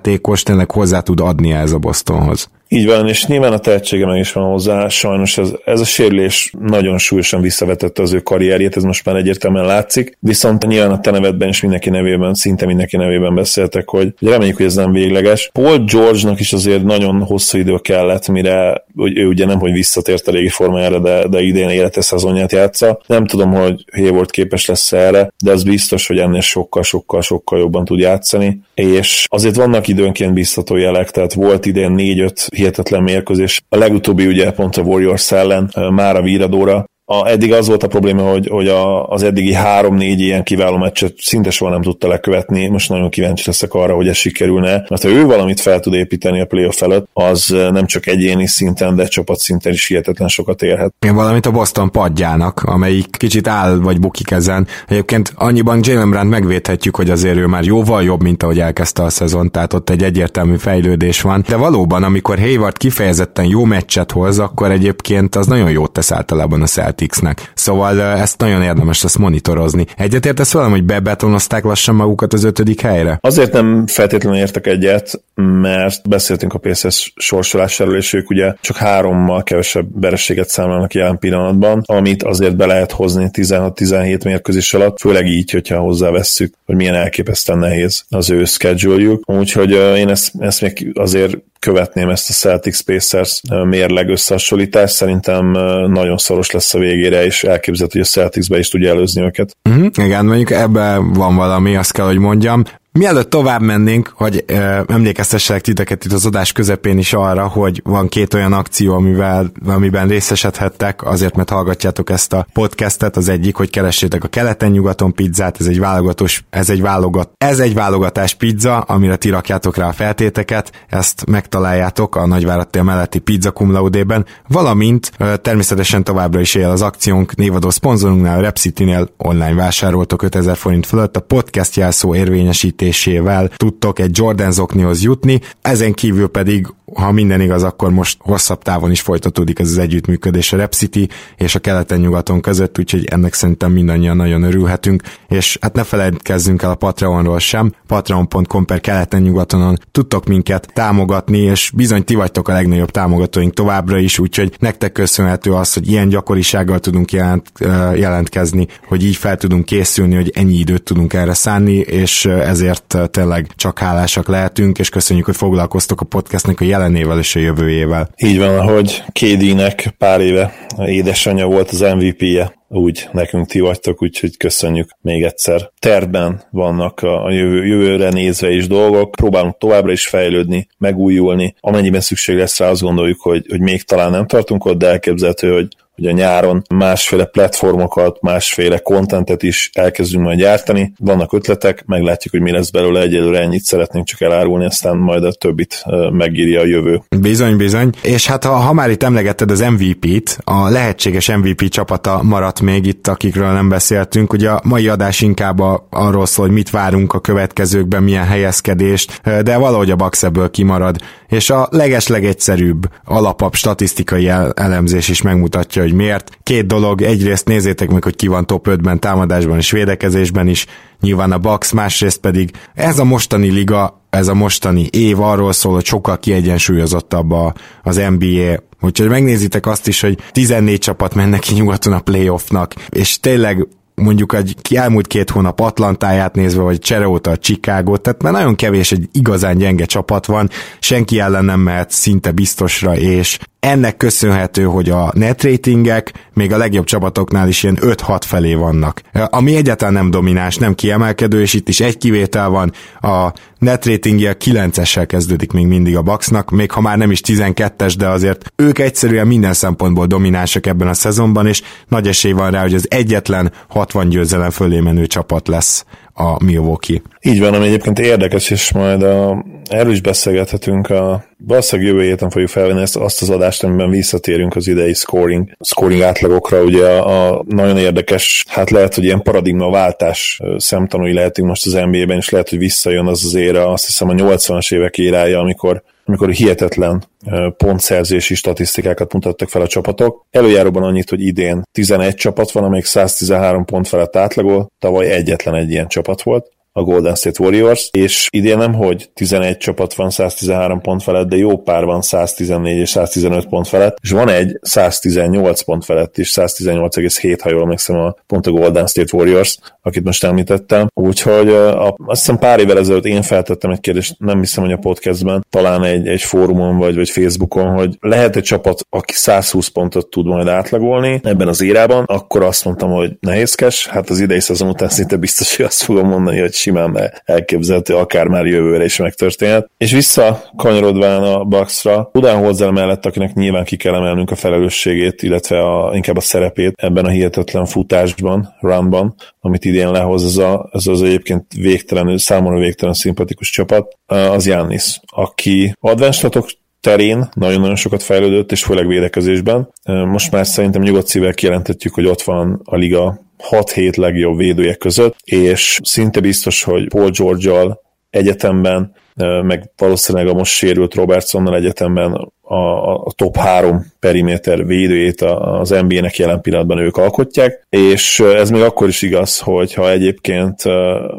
wingjátékos tényleg hozzá tud adni ez a Bostonhoz. Így van, és nyilván a tehetsége meg is van hozzá, sajnos ez, ez a sérülés nagyon súlyosan visszavetette az ő karrierjét, ez most már egyértelműen látszik, viszont nyilván a te nevedben és mindenki nevében, szinte mindenki nevében beszéltek, hogy, hogy reméljük, hogy ez nem végleges. Paul George-nak is azért nagyon hosszú idő kellett, mire hogy ő ugye nem, hogy visszatért a régi formájára, de, de idén élete szezonját játsza. Nem tudom, hogy Hayward képes lesz erre, de az biztos, hogy ennél sokkal, sokkal, sokkal jobban tud játszani, és azért vannak időnként biztató jelek, tehát volt idén 4-5 hihetetlen mérkőzés. A legutóbbi ugye pont a Warriors ellen, már a Víradóra, a, eddig az volt a probléma, hogy, hogy a, az eddigi három-négy ilyen kiváló meccset szinte soha nem tudta lekövetni, most nagyon kíváncsi leszek arra, hogy ez sikerülne, mert ha ő valamit fel tud építeni a playoff előtt, az nem csak egyéni szinten, de csapat szinten is hihetetlen sokat érhet. Én valamit a Boston padjának, amelyik kicsit áll vagy bukik ezen. Egyébként annyiban Jalen Brown megvédhetjük, hogy azért ő már jóval jobb, mint ahogy elkezdte a szezon, tehát ott egy egyértelmű fejlődés van. De valóban, amikor Hayward kifejezetten jó meccset hoz, akkor egyébként az nagyon jót tesz általában a Celtics Celticsnek. Szóval ezt nagyon érdemes lesz monitorozni. Egyetértesz velem, hogy bebetonozták lassan magukat az ötödik helyre? Azért nem feltétlenül értek egyet, mert beszéltünk a PSS sorsolásáról, és ők ugye csak hárommal kevesebb vereséget számolnak jelen pillanatban, amit azért be lehet hozni 16-17 mérkőzés alatt, főleg így, hogyha hozzávesszük, hogy milyen elképesztően nehéz az ő schedule Úgyhogy én ezt, ezt még azért követném ezt a Celtics Pacers mérleg összehasonlítást, szerintem nagyon szoros lesz a végére, és elképzelhető, hogy a Celticsbe is tudja előzni őket. Uh-huh, igen, mondjuk ebben van valami, azt kell, hogy mondjam. Mielőtt tovább mennénk, hogy ö, emlékeztesselek titeket itt az adás közepén is arra, hogy van két olyan akció, amivel, amiben részesedhettek, azért, mert hallgatjátok ezt a podcastet, az egyik, hogy keressétek a keleten-nyugaton pizzát, ez egy válogatós, ez egy válogat, ez egy válogatás pizza, amire ti rakjátok rá a feltéteket, ezt megtaláljátok a Nagyvárad melletti Pizza Cum Laude-ben, valamint ö, természetesen továbbra is él az akciónk névadó szponzorunknál, a Repcity-nél online vásároltok 5000 forint fölött, a podcast jelszó érvényesít segítésével tudtok egy Jordan zoknihoz jutni, ezen kívül pedig ha minden igaz, akkor most hosszabb távon is folytatódik ez az együttműködés a Rep City és a keleten-nyugaton között, úgyhogy ennek szerintem mindannyian nagyon örülhetünk, és hát ne felejtkezzünk el a Patreonról sem, patreon.com per keleten-nyugatonon tudtok minket támogatni, és bizony ti vagytok a legnagyobb támogatóink továbbra is, úgyhogy nektek köszönhető az, hogy ilyen gyakorisággal tudunk jelent, jelentkezni, hogy így fel tudunk készülni, hogy ennyi időt tudunk erre szánni, és ezért tényleg csak hálásak lehetünk, és köszönjük, hogy foglalkoztok a podcastnek a jelenével és a jövőjével. Így van, ahogy KD-nek pár éve édesanyja volt az MVP-je, úgy nekünk ti vagytok, úgyhogy köszönjük még egyszer. Terben vannak a jövő, jövőre nézve is dolgok, próbálunk továbbra is fejlődni, megújulni, amennyiben szükség lesz rá, azt gondoljuk, hogy, hogy még talán nem tartunk ott, de elképzelhető, hogy a nyáron másféle platformokat, másféle kontentet is elkezdünk majd gyártani. Vannak ötletek, meglátjuk, hogy mi lesz belőle, egyelőre ennyit szeretnénk csak elárulni, aztán majd a többit megírja a jövő. Bizony, bizony. És hát ha, ha már itt emlegetted az MVP-t, a lehetséges MVP csapata maradt még itt, akikről nem beszéltünk. Ugye a mai adás inkább a, arról szól, hogy mit várunk a következőkben, milyen helyezkedést, de valahogy a Bucks ebből kimarad. És a leges-legegyszerűbb alapabb statisztikai elemzés is megmutatja, hogy miért. Két dolog, egyrészt nézzétek meg, hogy ki van top 5-ben, támadásban és védekezésben is, nyilván a Bucks, másrészt pedig ez a mostani liga, ez a mostani év arról szól, hogy sokkal kiegyensúlyozottabb a, az NBA, Úgyhogy megnézitek azt is, hogy 14 csapat mennek ki nyugaton a playoffnak, és tényleg mondjuk egy elmúlt két hónap Atlantáját nézve, vagy csere óta a Chicago, tehát már nagyon kevés egy igazán gyenge csapat van, senki ellen nem mehet szinte biztosra, és ennek köszönhető, hogy a net ratingek még a legjobb csapatoknál is ilyen 5-6 felé vannak. Ami egyáltalán nem domináns, nem kiemelkedő, és itt is egy kivétel van, a net ratingje 9-essel kezdődik még mindig a Bucksnak, még ha már nem is 12-es, de azért ők egyszerűen minden szempontból dominánsak ebben a szezonban, és nagy esély van rá, hogy az egyetlen 60 győzelem fölé menő csapat lesz a Milwaukee. Így van, ami egyébként érdekes, és majd a, erről is beszélgethetünk. A, valószínűleg jövő héten fogjuk felvenni ezt, azt az adást, amiben visszatérünk az idei scoring, scoring átlagokra. Ugye a, a nagyon érdekes, hát lehet, hogy ilyen paradigmaváltás szemtanúi lehetünk most az NBA-ben, és lehet, hogy visszajön az az ére, azt hiszem a 80-as évek érája, amikor amikor hihetetlen pontszerzési statisztikákat mutattak fel a csapatok. Előjáróban annyit, hogy idén 11 csapat van, amelyik 113 pont felett átlagol, tavaly egyetlen egy ilyen csapat volt, a Golden State Warriors, és idén nem, hogy 11 csapat van 113 pont felett, de jó pár van 114 és 115 pont felett, és van egy 118 pont felett is, 118,7, ha jól emlékszem, a, pont a Golden State Warriors, akit most említettem. Úgyhogy a, azt hiszem pár évvel ezelőtt én feltettem egy kérdést, nem hiszem, hogy a podcastben, talán egy, egy fórumon vagy, vagy Facebookon, hogy lehet egy csapat, aki 120 pontot tud majd átlagolni ebben az érában, akkor azt mondtam, hogy nehézkes, hát az idei szezon után szinte biztos, hogy azt fogom mondani, hogy simán elképzelhető, akár már jövőre is megtörténhet. És vissza kanyarodván a Bucksra, Budenholzer mellett, akinek nyilván ki kell emelnünk a felelősségét, illetve a, inkább a szerepét ebben a hihetetlen futásban, runban, amit idén lehoz ez, a, ez az egyébként végtelenül, számomra végtelen szimpatikus csapat, az Jannis, aki advenstatok terén nagyon-nagyon sokat fejlődött, és főleg védekezésben. Most már szerintem nyugodt szívvel kijelentetjük, hogy ott van a liga 6-7 legjobb védője között, és szinte biztos, hogy Paul george egyetemben, meg valószínűleg a most sérült Robertsonnal egyetemben a, a top három periméter védőjét az NBA-nek jelen pillanatban ők alkotják, és ez még akkor is igaz, hogy ha egyébként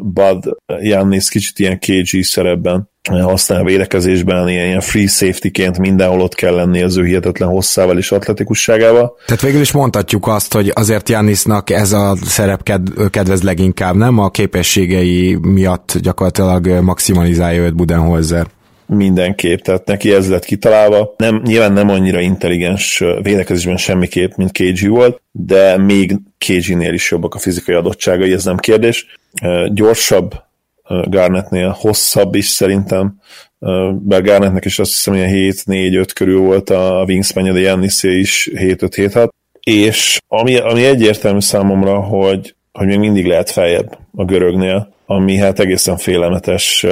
Bud Jannis kicsit ilyen KG szerepben használ védekezésben, ilyen, ilyen free safety-ként mindenhol ott kell lenni az ő hihetetlen hosszával és atletikusságával. Tehát végül is mondhatjuk azt, hogy azért Jannisnak ez a szerep ked- kedvez leginkább, nem? A képességei miatt gyakorlatilag maximalizálja őt Budenholzer mindenképp, tehát neki ez lett kitalálva. Nem, nyilván nem annyira intelligens védekezésben semmiképp, mint KG volt, de még KG-nél is jobbak a fizikai adottságai, ez nem kérdés. Gyorsabb Garnettnél, hosszabb is szerintem, bár Garnettnek is azt hiszem, hogy 7-4-5 körül volt a wingspan de Jannisé is 7-5-7-6, és ami, ami egyértelmű számomra, hogy, hogy még mindig lehet feljebb a görögnél, ami hát egészen félelmetes.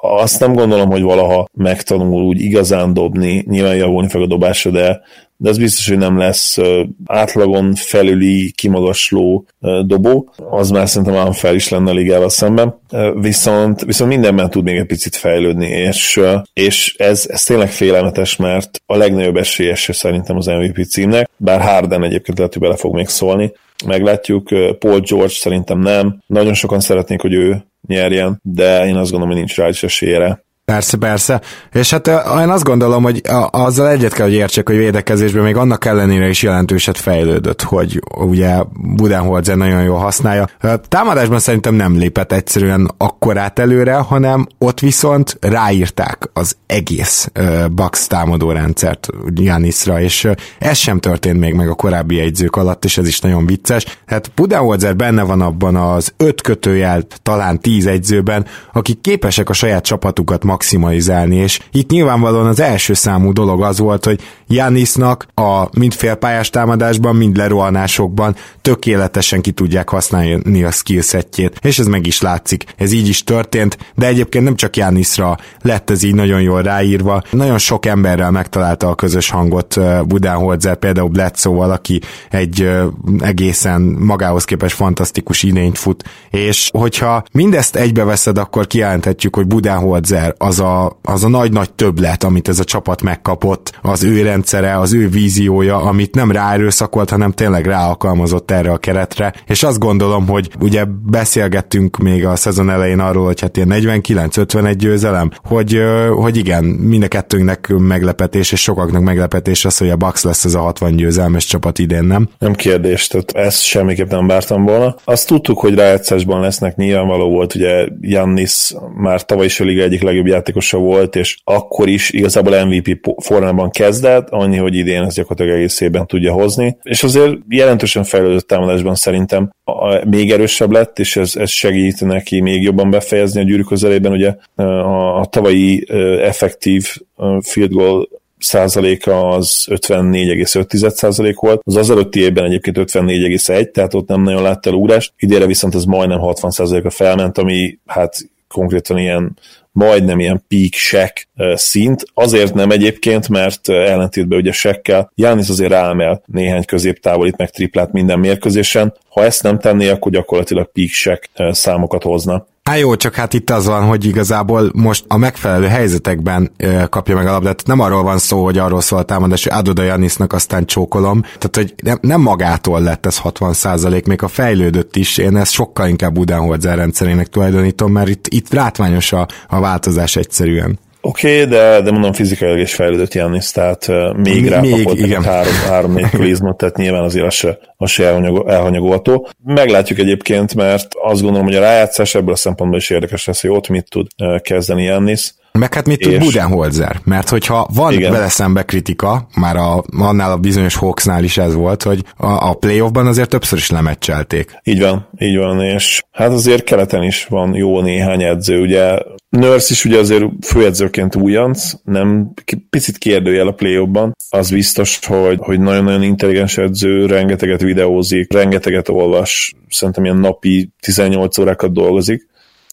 Azt nem gondolom, hogy valaha megtanul úgy igazán dobni, nyilván javulni fog a dobása, de, de ez biztos, hogy nem lesz átlagon felüli, kimagasló dobó, az már szerintem fel is lenne a ligával szemben, viszont, viszont mindenben tud még egy picit fejlődni, és, és ez, ez tényleg félelmetes, mert a legnagyobb esélyese szerintem az MVP címnek, bár Harden egyébként lehet, hogy bele fog még szólni, meglátjuk, Paul George szerintem nem, nagyon sokan szeretnék, hogy ő nyerjen, de én azt gondolom, hogy nincs rá is esélyre. Persze, persze. És hát én azt gondolom, hogy azzal egyet kell, hogy értsek, hogy védekezésben még annak ellenére is jelentőset fejlődött, hogy ugye Budenholzer nagyon jól használja. Támadásban szerintem nem lépett egyszerűen akkorát előre, hanem ott viszont ráírták az egész Bax támadó rendszert Janisra, és ez sem történt még meg a korábbi jegyzők alatt, és ez is nagyon vicces. Hát Budenholzer benne van abban az öt kötőjel, talán tíz egyzőben, akik képesek a saját csapatukat maximalizálni, és itt nyilvánvalóan az első számú dolog az volt, hogy Janisnak a mind félpályás támadásban, mind lerohanásokban tökéletesen ki tudják használni a skillsetjét, és ez meg is látszik. Ez így is történt, de egyébként nem csak Janisra lett ez így nagyon jól ráírva. Nagyon sok emberrel megtalálta a közös hangot Budenholzer, például Bledsoe-val, aki egy egészen magához képest fantasztikus inényt fut, és hogyha mindezt egybeveszed, akkor kijelenthetjük, hogy Budenholzer az a, az a nagy-nagy többlet, amit ez a csapat megkapott, az ő rendszere, az ő víziója, amit nem ráerőszakolt, hanem tényleg ráalkalmazott erre a keretre, és azt gondolom, hogy ugye beszélgettünk még a szezon elején arról, hogy hát ilyen 49-51 győzelem, hogy, hogy igen, mind a kettőnknek meglepetés, és sokaknak meglepetés az, hogy a Bucks lesz ez a 60 győzelmes csapat idén, nem? Nem kérdés, tehát ezt semmiképp nem vártam volna. Azt tudtuk, hogy rájátszásban lesznek, nyilvánvaló volt, ugye Jannis már tavaly is a liga egyik legjobb játékosa volt, és akkor is igazából MVP formában kezdett, annyi, hogy idén ez gyakorlatilag egész évben tudja hozni, és azért jelentősen fejlődött támadásban szerintem. Még erősebb lett, és ez, ez segít neki még jobban befejezni a gyűrű közelében, ugye a, a tavalyi effektív field goal százaléka az 54,5 százalék volt, az az előtti évben egyébként 54,1, tehát ott nem nagyon látta el úrást, idére viszont ez majdnem 60 százaléka felment, ami hát konkrétan ilyen majdnem ilyen peak sek szint. Azért nem egyébként, mert ellentétben ugye sekkel Jánisz azért ráemel néhány középtávolit meg triplát minden mérkőzésen. Ha ezt nem tenné, akkor gyakorlatilag peak sek számokat hozna. Hát jó, csak hát itt az van, hogy igazából most a megfelelő helyzetekben kapja meg a labdát. Nem arról van szó, hogy arról szól a támadás, hogy adod a Janisnak, aztán csókolom. Tehát, hogy nem, nem magától lett ez 60 százalék, még a fejlődött is. Én ezt sokkal inkább Budenholzer rendszerének tulajdonítom, mert itt, itt látványos a, a változás egyszerűen. Oké, okay, de, de mondom fizikailag is fejlődött Jannis, tehát még rá kapott igen. három, három-négy klizmot, tehát nyilván azért az se, az se elhanyagolható. Meglátjuk egyébként, mert azt gondolom, hogy a rájátszás ebből a szempontból is érdekes lesz, hogy ott mit tud kezdeni Jannis. Meg hát mit tud Budenholzer? Mert hogyha van Igen. vele szembe kritika, már a, annál a bizonyos Hawksnál is ez volt, hogy a, a playoffban azért többször is lemecselték. Így van, így van, és hát azért keleten is van jó néhány edző, ugye Nurse is ugye azért főedzőként újonc, nem picit kérdőjel a playoffban. Az biztos, hogy, hogy nagyon-nagyon intelligens edző, rengeteget videózik, rengeteget olvas, szerintem ilyen napi 18 órákat dolgozik.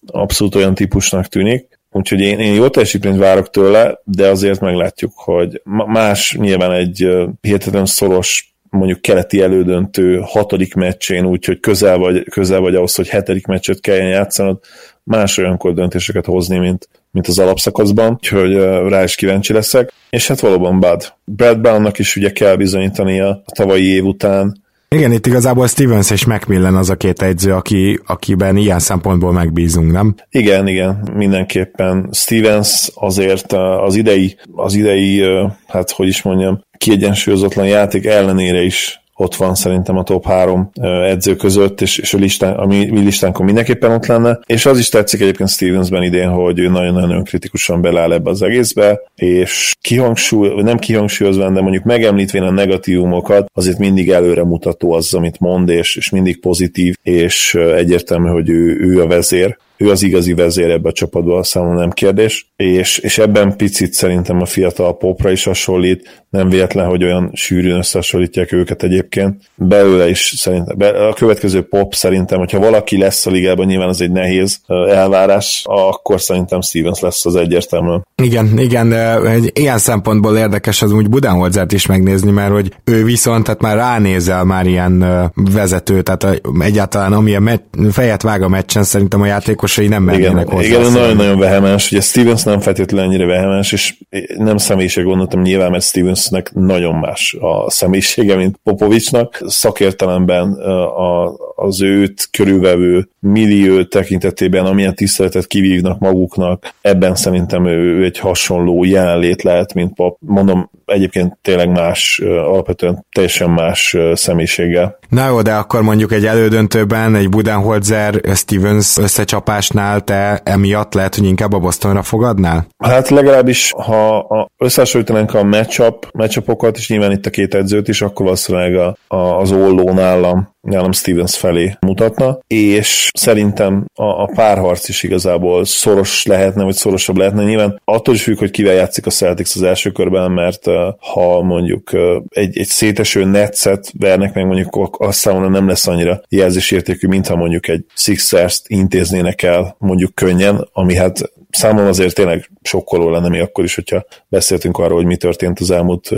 Abszolút olyan típusnak tűnik. Úgyhogy én, én jó teljesítményt várok tőle, de azért meglátjuk, hogy más nyilván egy hihetetlen szoros mondjuk keleti elődöntő hatodik meccsén, úgyhogy közel vagy, közel vagy ahhoz, hogy hetedik meccset kelljen játszanod, más olyankor döntéseket hozni, mint, mint az alapszakaszban, úgyhogy rá is kíváncsi leszek. És hát valóban Bud. Brad Brownnak is ugye kell bizonyítania a tavalyi év után, igen, itt igazából Stevens és Macmillan az a két egyző, aki, akiben ilyen szempontból megbízunk, nem? Igen, igen, mindenképpen. Stevens azért az idei, az idei, hát hogy is mondjam, kiegyensúlyozatlan játék ellenére is ott van szerintem a top három edző között, és, és a, listán, a mi, listánkon mindenképpen ott lenne. És az is tetszik egyébként Stevensben idén, hogy ő nagyon-nagyon kritikusan beláll ebbe az egészbe, és kihangsúly, nem kihangsúlyozva, de mondjuk megemlítvén a negatívumokat, azért mindig előre mutató az, amit mond, és, és mindig pozitív, és egyértelmű, hogy ő, ő a vezér ő az igazi vezér ebbe a csapatba, számomra nem kérdés, és, és ebben picit szerintem a fiatal popra is hasonlít, nem véletlen, hogy olyan sűrűn összehasonlítják őket egyébként. Belőle is szerintem, be, a következő pop szerintem, hogyha valaki lesz a ligában, nyilván az egy nehéz elvárás, akkor szerintem Stevens lesz az egyértelműen. Igen, igen, egy ilyen szempontból érdekes az úgy Budenholzert is megnézni, mert hogy ő viszont, tehát már ránézel már ilyen vezető, tehát egyáltalán amilyen met, fejet vág a meccsen, szerintem a játékosai nem mennének hozzá. Igen, nagyon-nagyon vehemens, ugye Stevens nem feltétlenül ennyire vehemens, és nem személyiség gondoltam nyilván, mert Stevensnek nagyon más a személyisége, mint Popovicsnak. Szakértelemben a, az őt körülvevő millió tekintetében, amilyen tiszteletet kivívnak maguknak, ebben szerintem ő, egy hasonló jelenlét lehet, mint pap. Mondom, egyébként tényleg más, alapvetően teljesen más személyiséggel. Na jó, de akkor mondjuk egy elődöntőben, egy Budenholzer Stevens összecsapásnál te emiatt lehet, hogy inkább a Bostonra fogadnál? Hát legalábbis, ha összehasonlítanánk a matchup, matchupokat, és nyilván itt a két edzőt is, akkor valószínűleg a, a, az olló nálam nálam Stevens felé mutatna, és szerintem a, a párharc is igazából szoros lehetne, vagy szorosabb lehetne. Nyilván attól is függ, hogy kivel játszik a Celtics az első körben, mert ha mondjuk egy, egy széteső netszet vernek meg, mondjuk azt számomra nem lesz annyira jelzésértékű, mintha mondjuk egy Sixers-t intéznének el mondjuk könnyen, ami hát számomra azért tényleg sokkoló lenne még akkor is, hogyha beszéltünk arról, hogy mi történt az elmúlt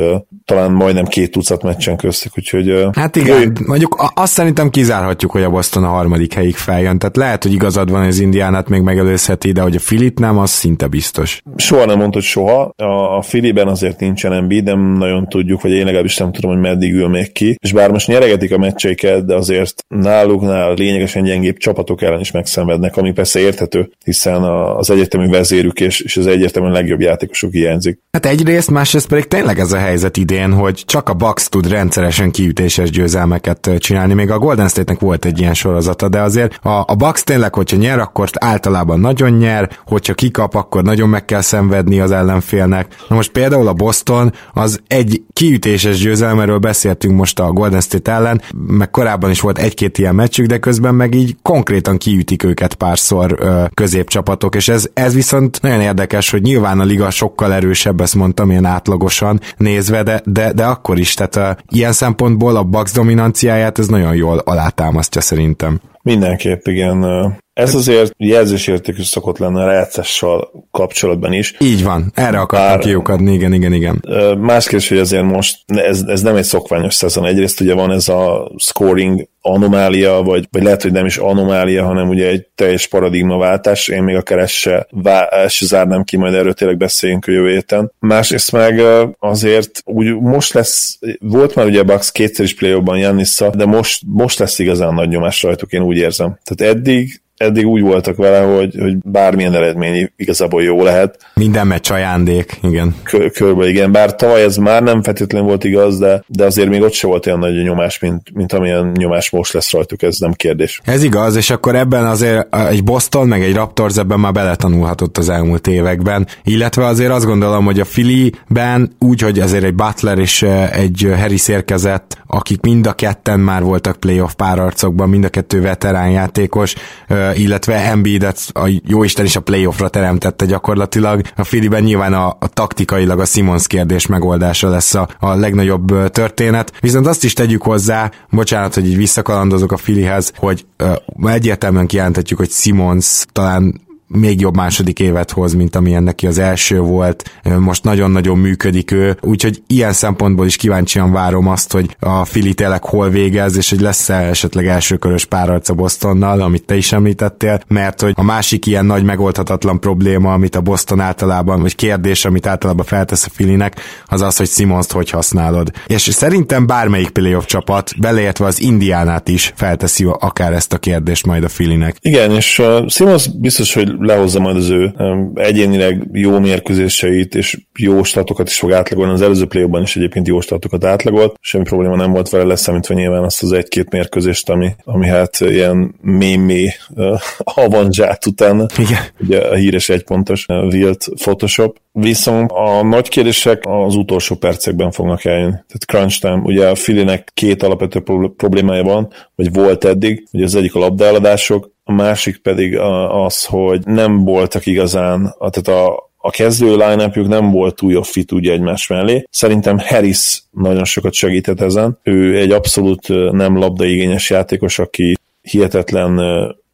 talán majdnem két tucat meccsen köztük, úgyhogy... Hát igen, ő... mondjuk azt szerintem kizárhatjuk, hogy a Boston a harmadik helyig feljön, tehát lehet, hogy igazad van, hogy az Indiánát még megelőzheti, de hogy a Filip nem, az szinte biztos. Soha nem mondtad soha, a, a Filiben azért nincsen MB, nem nagyon tudjuk, vagy én legalábbis nem tudom, hogy meddig ül még ki, és bár most nyeregetik a meccseiket, de azért náluknál lényegesen gyengébb csapatok ellen is megszenvednek, ami persze érthető, hiszen az egyetemi vezérük és, és az egyértelműen legjobb játékosok hiányzik. Hát egyrészt, másrészt pedig tényleg ez a helyzet idén, hogy csak a Bucks tud rendszeresen kiütéses győzelmeket csinálni. Még a Golden State-nek volt egy ilyen sorozata, de azért a, a Bucks tényleg, hogyha nyer, akkor általában nagyon nyer, hogyha kikap, akkor nagyon meg kell szenvedni az ellenfélnek. Na most például a Boston az egy kiütéses győzelmeről beszéltünk most a Golden State ellen, meg korábban is volt egy-két ilyen meccsük, de közben meg így konkrétan kiütik őket párszor ö, középcsapatok, és ez, ez viszont nagyon érdekes, hogy nyilván a liga sokkal erősebb, ezt mondtam ilyen átlagosan nézve, de, de, de akkor is, tehát a, ilyen szempontból a Bucks dominanciáját ez nagyon jól alátámasztja szerintem. Mindenképp, igen. Ez azért jelzésértékű szokott lenne a rájátszással kapcsolatban is. Így van, erre akartam Bár, kiukadni, igen, igen, igen. Más kérdés, hogy azért most ez, ez nem egy szokványos szezon. Egyrészt ugye van ez a scoring anomália, vagy, vagy lehet, hogy nem is anomália, hanem ugye egy teljes paradigmaváltás. Én még akár ezt se, vá- ezt se zárnám ki, majd erről tényleg beszéljünk a jövő héten. Másrészt meg azért úgy most lesz, volt már ugye Bucks kétszer is play Jannissa, de most, most lesz igazán nagy nyomás rajtuk, én úgy érzem. Tehát eddig eddig úgy voltak vele, hogy, hogy bármilyen eredmény igazából jó lehet. Minden meccs ajándék, igen. Kör, körbe, igen. Bár tavaly ez már nem feltétlenül volt igaz, de, de azért még ott se volt olyan nagy nyomás, mint, mint amilyen nyomás most lesz rajtuk, ez nem kérdés. Ez igaz, és akkor ebben azért egy Boston, meg egy Raptors ebben már beletanulhatott az elmúlt években, illetve azért azt gondolom, hogy a Philly-ben úgy, hogy azért egy Butler és egy Harris érkezett, akik mind a ketten már voltak playoff párarcokban, mind a kettő veterán játékos, illetve Embiidet a jóisten is a playoffra teremtette gyakorlatilag. A Filiben nyilván a, a taktikailag a Simons kérdés megoldása lesz a, a legnagyobb történet. Viszont azt is tegyük hozzá, bocsánat, hogy így visszakalandozok a Filihez, hogy uh, egyértelműen kijelenthetjük, hogy Simons talán még jobb második évet hoz, mint amilyen neki az első volt. Most nagyon-nagyon működik ő, úgyhogy ilyen szempontból is kíváncsian várom azt, hogy a Fili tényleg hol végez, és hogy lesz-e esetleg elsőkörös párarca Bostonnal, amit te is említettél, mert hogy a másik ilyen nagy megoldhatatlan probléma, amit a Boston általában, vagy kérdés, amit általában feltesz a Filinek, az az, hogy Simons-t hogy használod. És szerintem bármelyik playoff csapat, beleértve az Indiánát is felteszi akár ezt a kérdést majd a Filinek. Igen, és uh, Simons biztos, hogy lehozza majd az ő egyénileg jó mérkőzéseit, és jó statokat is fog átlagolni. Az előző play is egyébként jó statokat átlagolt, semmi probléma nem volt vele, leszámítva nyilván azt az egy-két mérkőzést, ami, ami hát ilyen mémé avanzsát után. Igen. Ugye a híres egypontos Wilt Photoshop. Viszont a nagy kérdések az utolsó percekben fognak eljönni. Tehát crunch time, ugye a Filinek két alapvető problémája van, vagy volt eddig, ugye az egyik a labdaeladások, a másik pedig az, hogy nem voltak igazán, tehát a, a kezdő line nem volt túl jó fit ugye egymás mellé. Szerintem Harris nagyon sokat segített ezen. Ő egy abszolút nem labdaigényes játékos, aki hihetetlen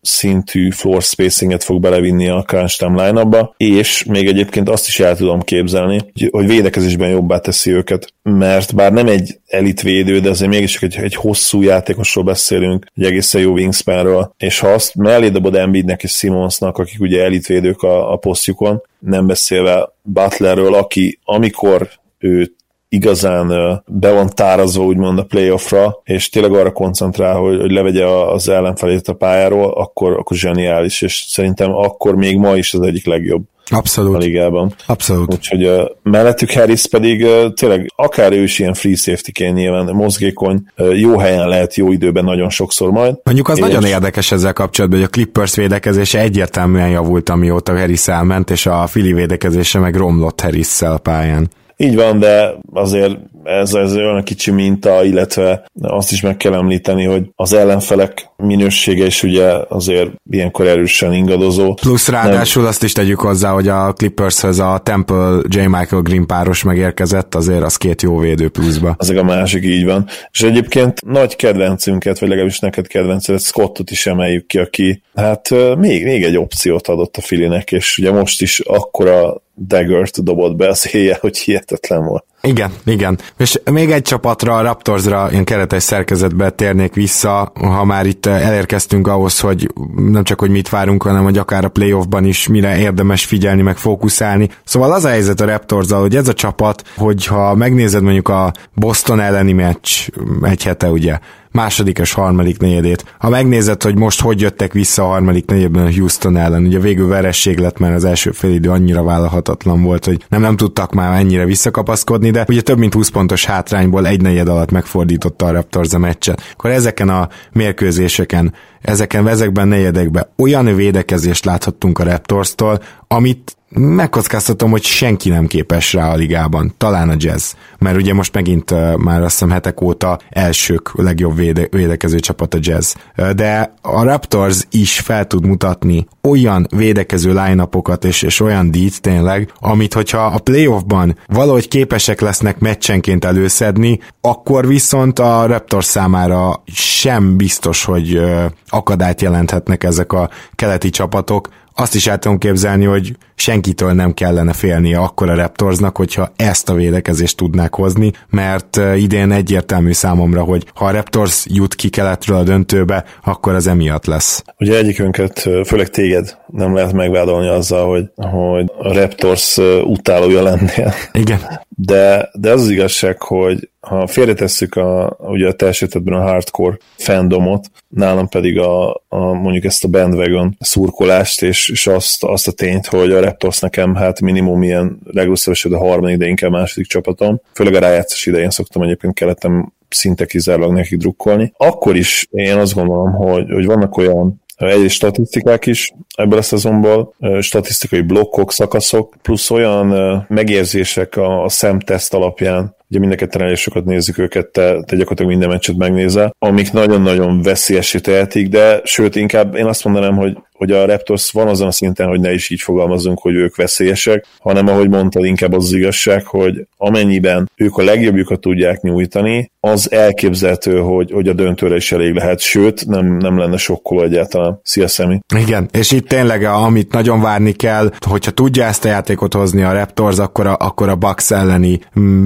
szintű floor spacinget fog belevinni a crunch line és még egyébként azt is el tudom képzelni, hogy védekezésben jobbá teszi őket, mert bár nem egy elitvédő, de azért mégis egy, egy hosszú játékosról beszélünk, egy egészen jó wingspanről, és ha azt mellé dobod Embiidnek és Simonsnak, akik ugye elitvédők a, a posztjukon, nem beszélve Butlerről, aki amikor ő igazán be van tárazva úgymond a playoffra, és tényleg arra koncentrál, hogy, hogy levegye az ellenfelét a pályáról, akkor, akkor zseniális, és szerintem akkor még ma is az egyik legjobb Abszolút. a ligában. Abszolút. Úgyhogy uh, mellettük Harris pedig uh, tényleg akár ő is ilyen free safety nyilván mozgékony, uh, jó helyen lehet jó időben nagyon sokszor majd. Mondjuk az és... nagyon érdekes ezzel kapcsolatban, hogy a Clippers védekezése egyértelműen javult, amióta Harris elment, és a Philly védekezése meg romlott Harris-szel pályán. Így van, de azért ez, ez olyan kicsi minta, illetve azt is meg kell említeni, hogy az ellenfelek minősége is ugye azért ilyenkor erősen ingadozó. Plusz ráadásul Nem. azt is tegyük hozzá, hogy a Clippershez a Temple J. Michael Green páros megérkezett, azért az két jó védő pluszba. Azok a másik így van. És egyébként nagy kedvencünket, vagy legalábbis neked kedvencedet, Scottot is emeljük ki, aki hát még, még egy opciót adott a Filinek, és ugye most is akkora daggert dobott be az éjjel, hogy hihetetlen volt. Igen, igen. És még egy csapatra, a Raptorsra, ilyen keretes szerkezetbe térnék vissza, ha már itt elérkeztünk ahhoz, hogy nem csak, hogy mit várunk, hanem hogy akár a playoffban is mire érdemes figyelni, meg fókuszálni. Szóval az a helyzet a raptors hogy ez a csapat, hogyha megnézed mondjuk a Boston elleni meccs egy hete, ugye, második és harmadik negyedét. Ha megnézed, hogy most hogy jöttek vissza a harmadik negyedben a Houston ellen, ugye végül veresség lett, mert az első idő annyira vállalhatatlan volt, hogy nem, nem tudtak már ennyire visszakapaszkodni, de ugye több mint 20 pontos hátrányból egy negyed alatt megfordította a Raptors a meccset. Akkor ezeken a mérkőzéseken, ezeken, ezekben negyedekben olyan védekezést láthattunk a Raptors-tól, amit megkockáztatom, hogy senki nem képes rá a ligában, talán a jazz, mert ugye most megint már azt hiszem hetek óta elsők legjobb véde- védekező csapat a jazz, de a Raptors is fel tud mutatni olyan védekező line és, és olyan dít tényleg, amit hogyha a playoffban valahogy képesek lesznek meccsenként előszedni, akkor viszont a Raptors számára sem biztos, hogy akadályt jelenthetnek ezek a keleti csapatok, azt is el tudom képzelni, hogy senkitől nem kellene félnie akkor a Raptorsnak, hogyha ezt a védekezést tudnák hozni, mert idén egyértelmű számomra, hogy ha a Raptors jut ki keletről a döntőbe, akkor az emiatt lesz. Ugye egyikünket, főleg téged nem lehet megvádolni azzal, hogy, hogy a Raptors utálója lennél. Igen. De, de az az igazság, hogy ha félretesszük a, ugye a teljesítetben a hardcore fandomot, nálam pedig a, a mondjuk ezt a bandwagon szurkolást, és, és azt, azt a tényt, hogy a Raptors nekem hát minimum ilyen legrosszabb esetben a harmadik, de inkább második csapatom. Főleg a rájátszás idején szoktam egyébként keletem szinte kizárólag neki drukkolni. Akkor is én azt gondolom, hogy, hogy vannak olyan egyrészt statisztikák is ebből a szezonból, statisztikai blokkok, szakaszok, plusz olyan megérzések a, a szemteszt alapján, ugye mind a ketten sokat nézzük őket, te, te gyakorlatilag minden meccset megnézel, amik nagyon-nagyon veszélyesé tehetik, de sőt, inkább én azt mondanám, hogy hogy a Raptors van azon a szinten, hogy ne is így fogalmazunk, hogy ők veszélyesek, hanem ahogy mondtad, inkább az, az igazság, hogy amennyiben ők a legjobbjukat tudják nyújtani, az elképzelhető, hogy, hogy a döntőre is elég lehet, sőt, nem, nem lenne sokkoló egyáltalán. Szia, Szemi! Igen, és itt tényleg, amit nagyon várni kell, hogyha tudja ezt a játékot hozni a Raptors, akkor a, akkor a Bucks elleni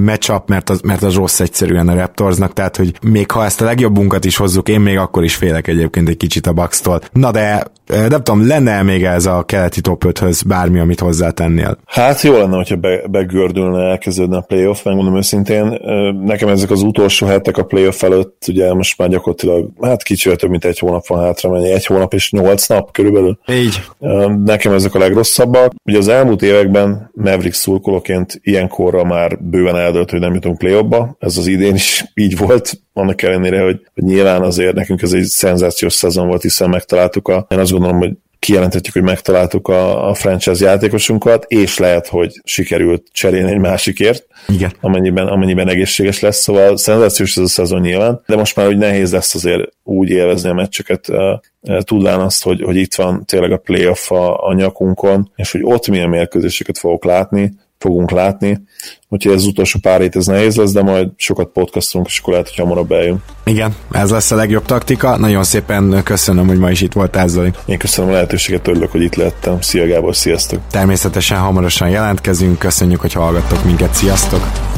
matchup, mert az, mert az rossz egyszerűen a Raptorsnak, tehát hogy még ha ezt a legjobbunkat is hozzuk, én még akkor is félek egyébként egy kicsit a Bucks-tól. Na de nem tudom, lenne még ez a keleti top 5-höz bármi, amit hozzátennél? Hát jó lenne, hogyha be, begördülne, elkezdődne a playoff, megmondom őszintén. Nekem ezek az utolsó hetek a playoff előtt, ugye most már gyakorlatilag, hát kicsivel több, mint egy hónap van hátra, mennyi, egy hónap és nyolc nap körülbelül. Így. Nekem ezek a legrosszabbak. Ugye az elmúlt években Maverick szurkolóként ilyenkorra már bőven eldőlt, hogy nem jutunk playoffba. Ez az idén is így volt, annak ellenére, hogy, hogy nyilván azért nekünk ez egy szenzációs szezon volt, hiszen megtaláltuk a, én azt gondolom, hogy kijelenthetjük, hogy megtaláltuk a, a franchise játékosunkat, és lehet, hogy sikerült cserélni egy másikért, Igen. Amennyiben, amennyiben egészséges lesz, szóval szenzációs ez a szezon nyilván, de most már úgy nehéz lesz azért úgy élvezni a meccseket, tudván azt, hogy, hogy itt van tényleg a playoff a, a nyakunkon, és hogy ott milyen mérkőzéseket fogok látni, fogunk látni, úgyhogy ez az utolsó pár hét ez nehéz lesz, de majd sokat podcastunk, és akkor lehet, hogy hamarabb eljön. Igen, ez lesz a legjobb taktika. Nagyon szépen köszönöm, hogy ma is itt voltál, Zoli. Én köszönöm a lehetőséget, örülök, hogy itt lettem. Szia Gábor, sziasztok! Természetesen hamarosan jelentkezünk, köszönjük, hogy hallgattok minket, sziasztok!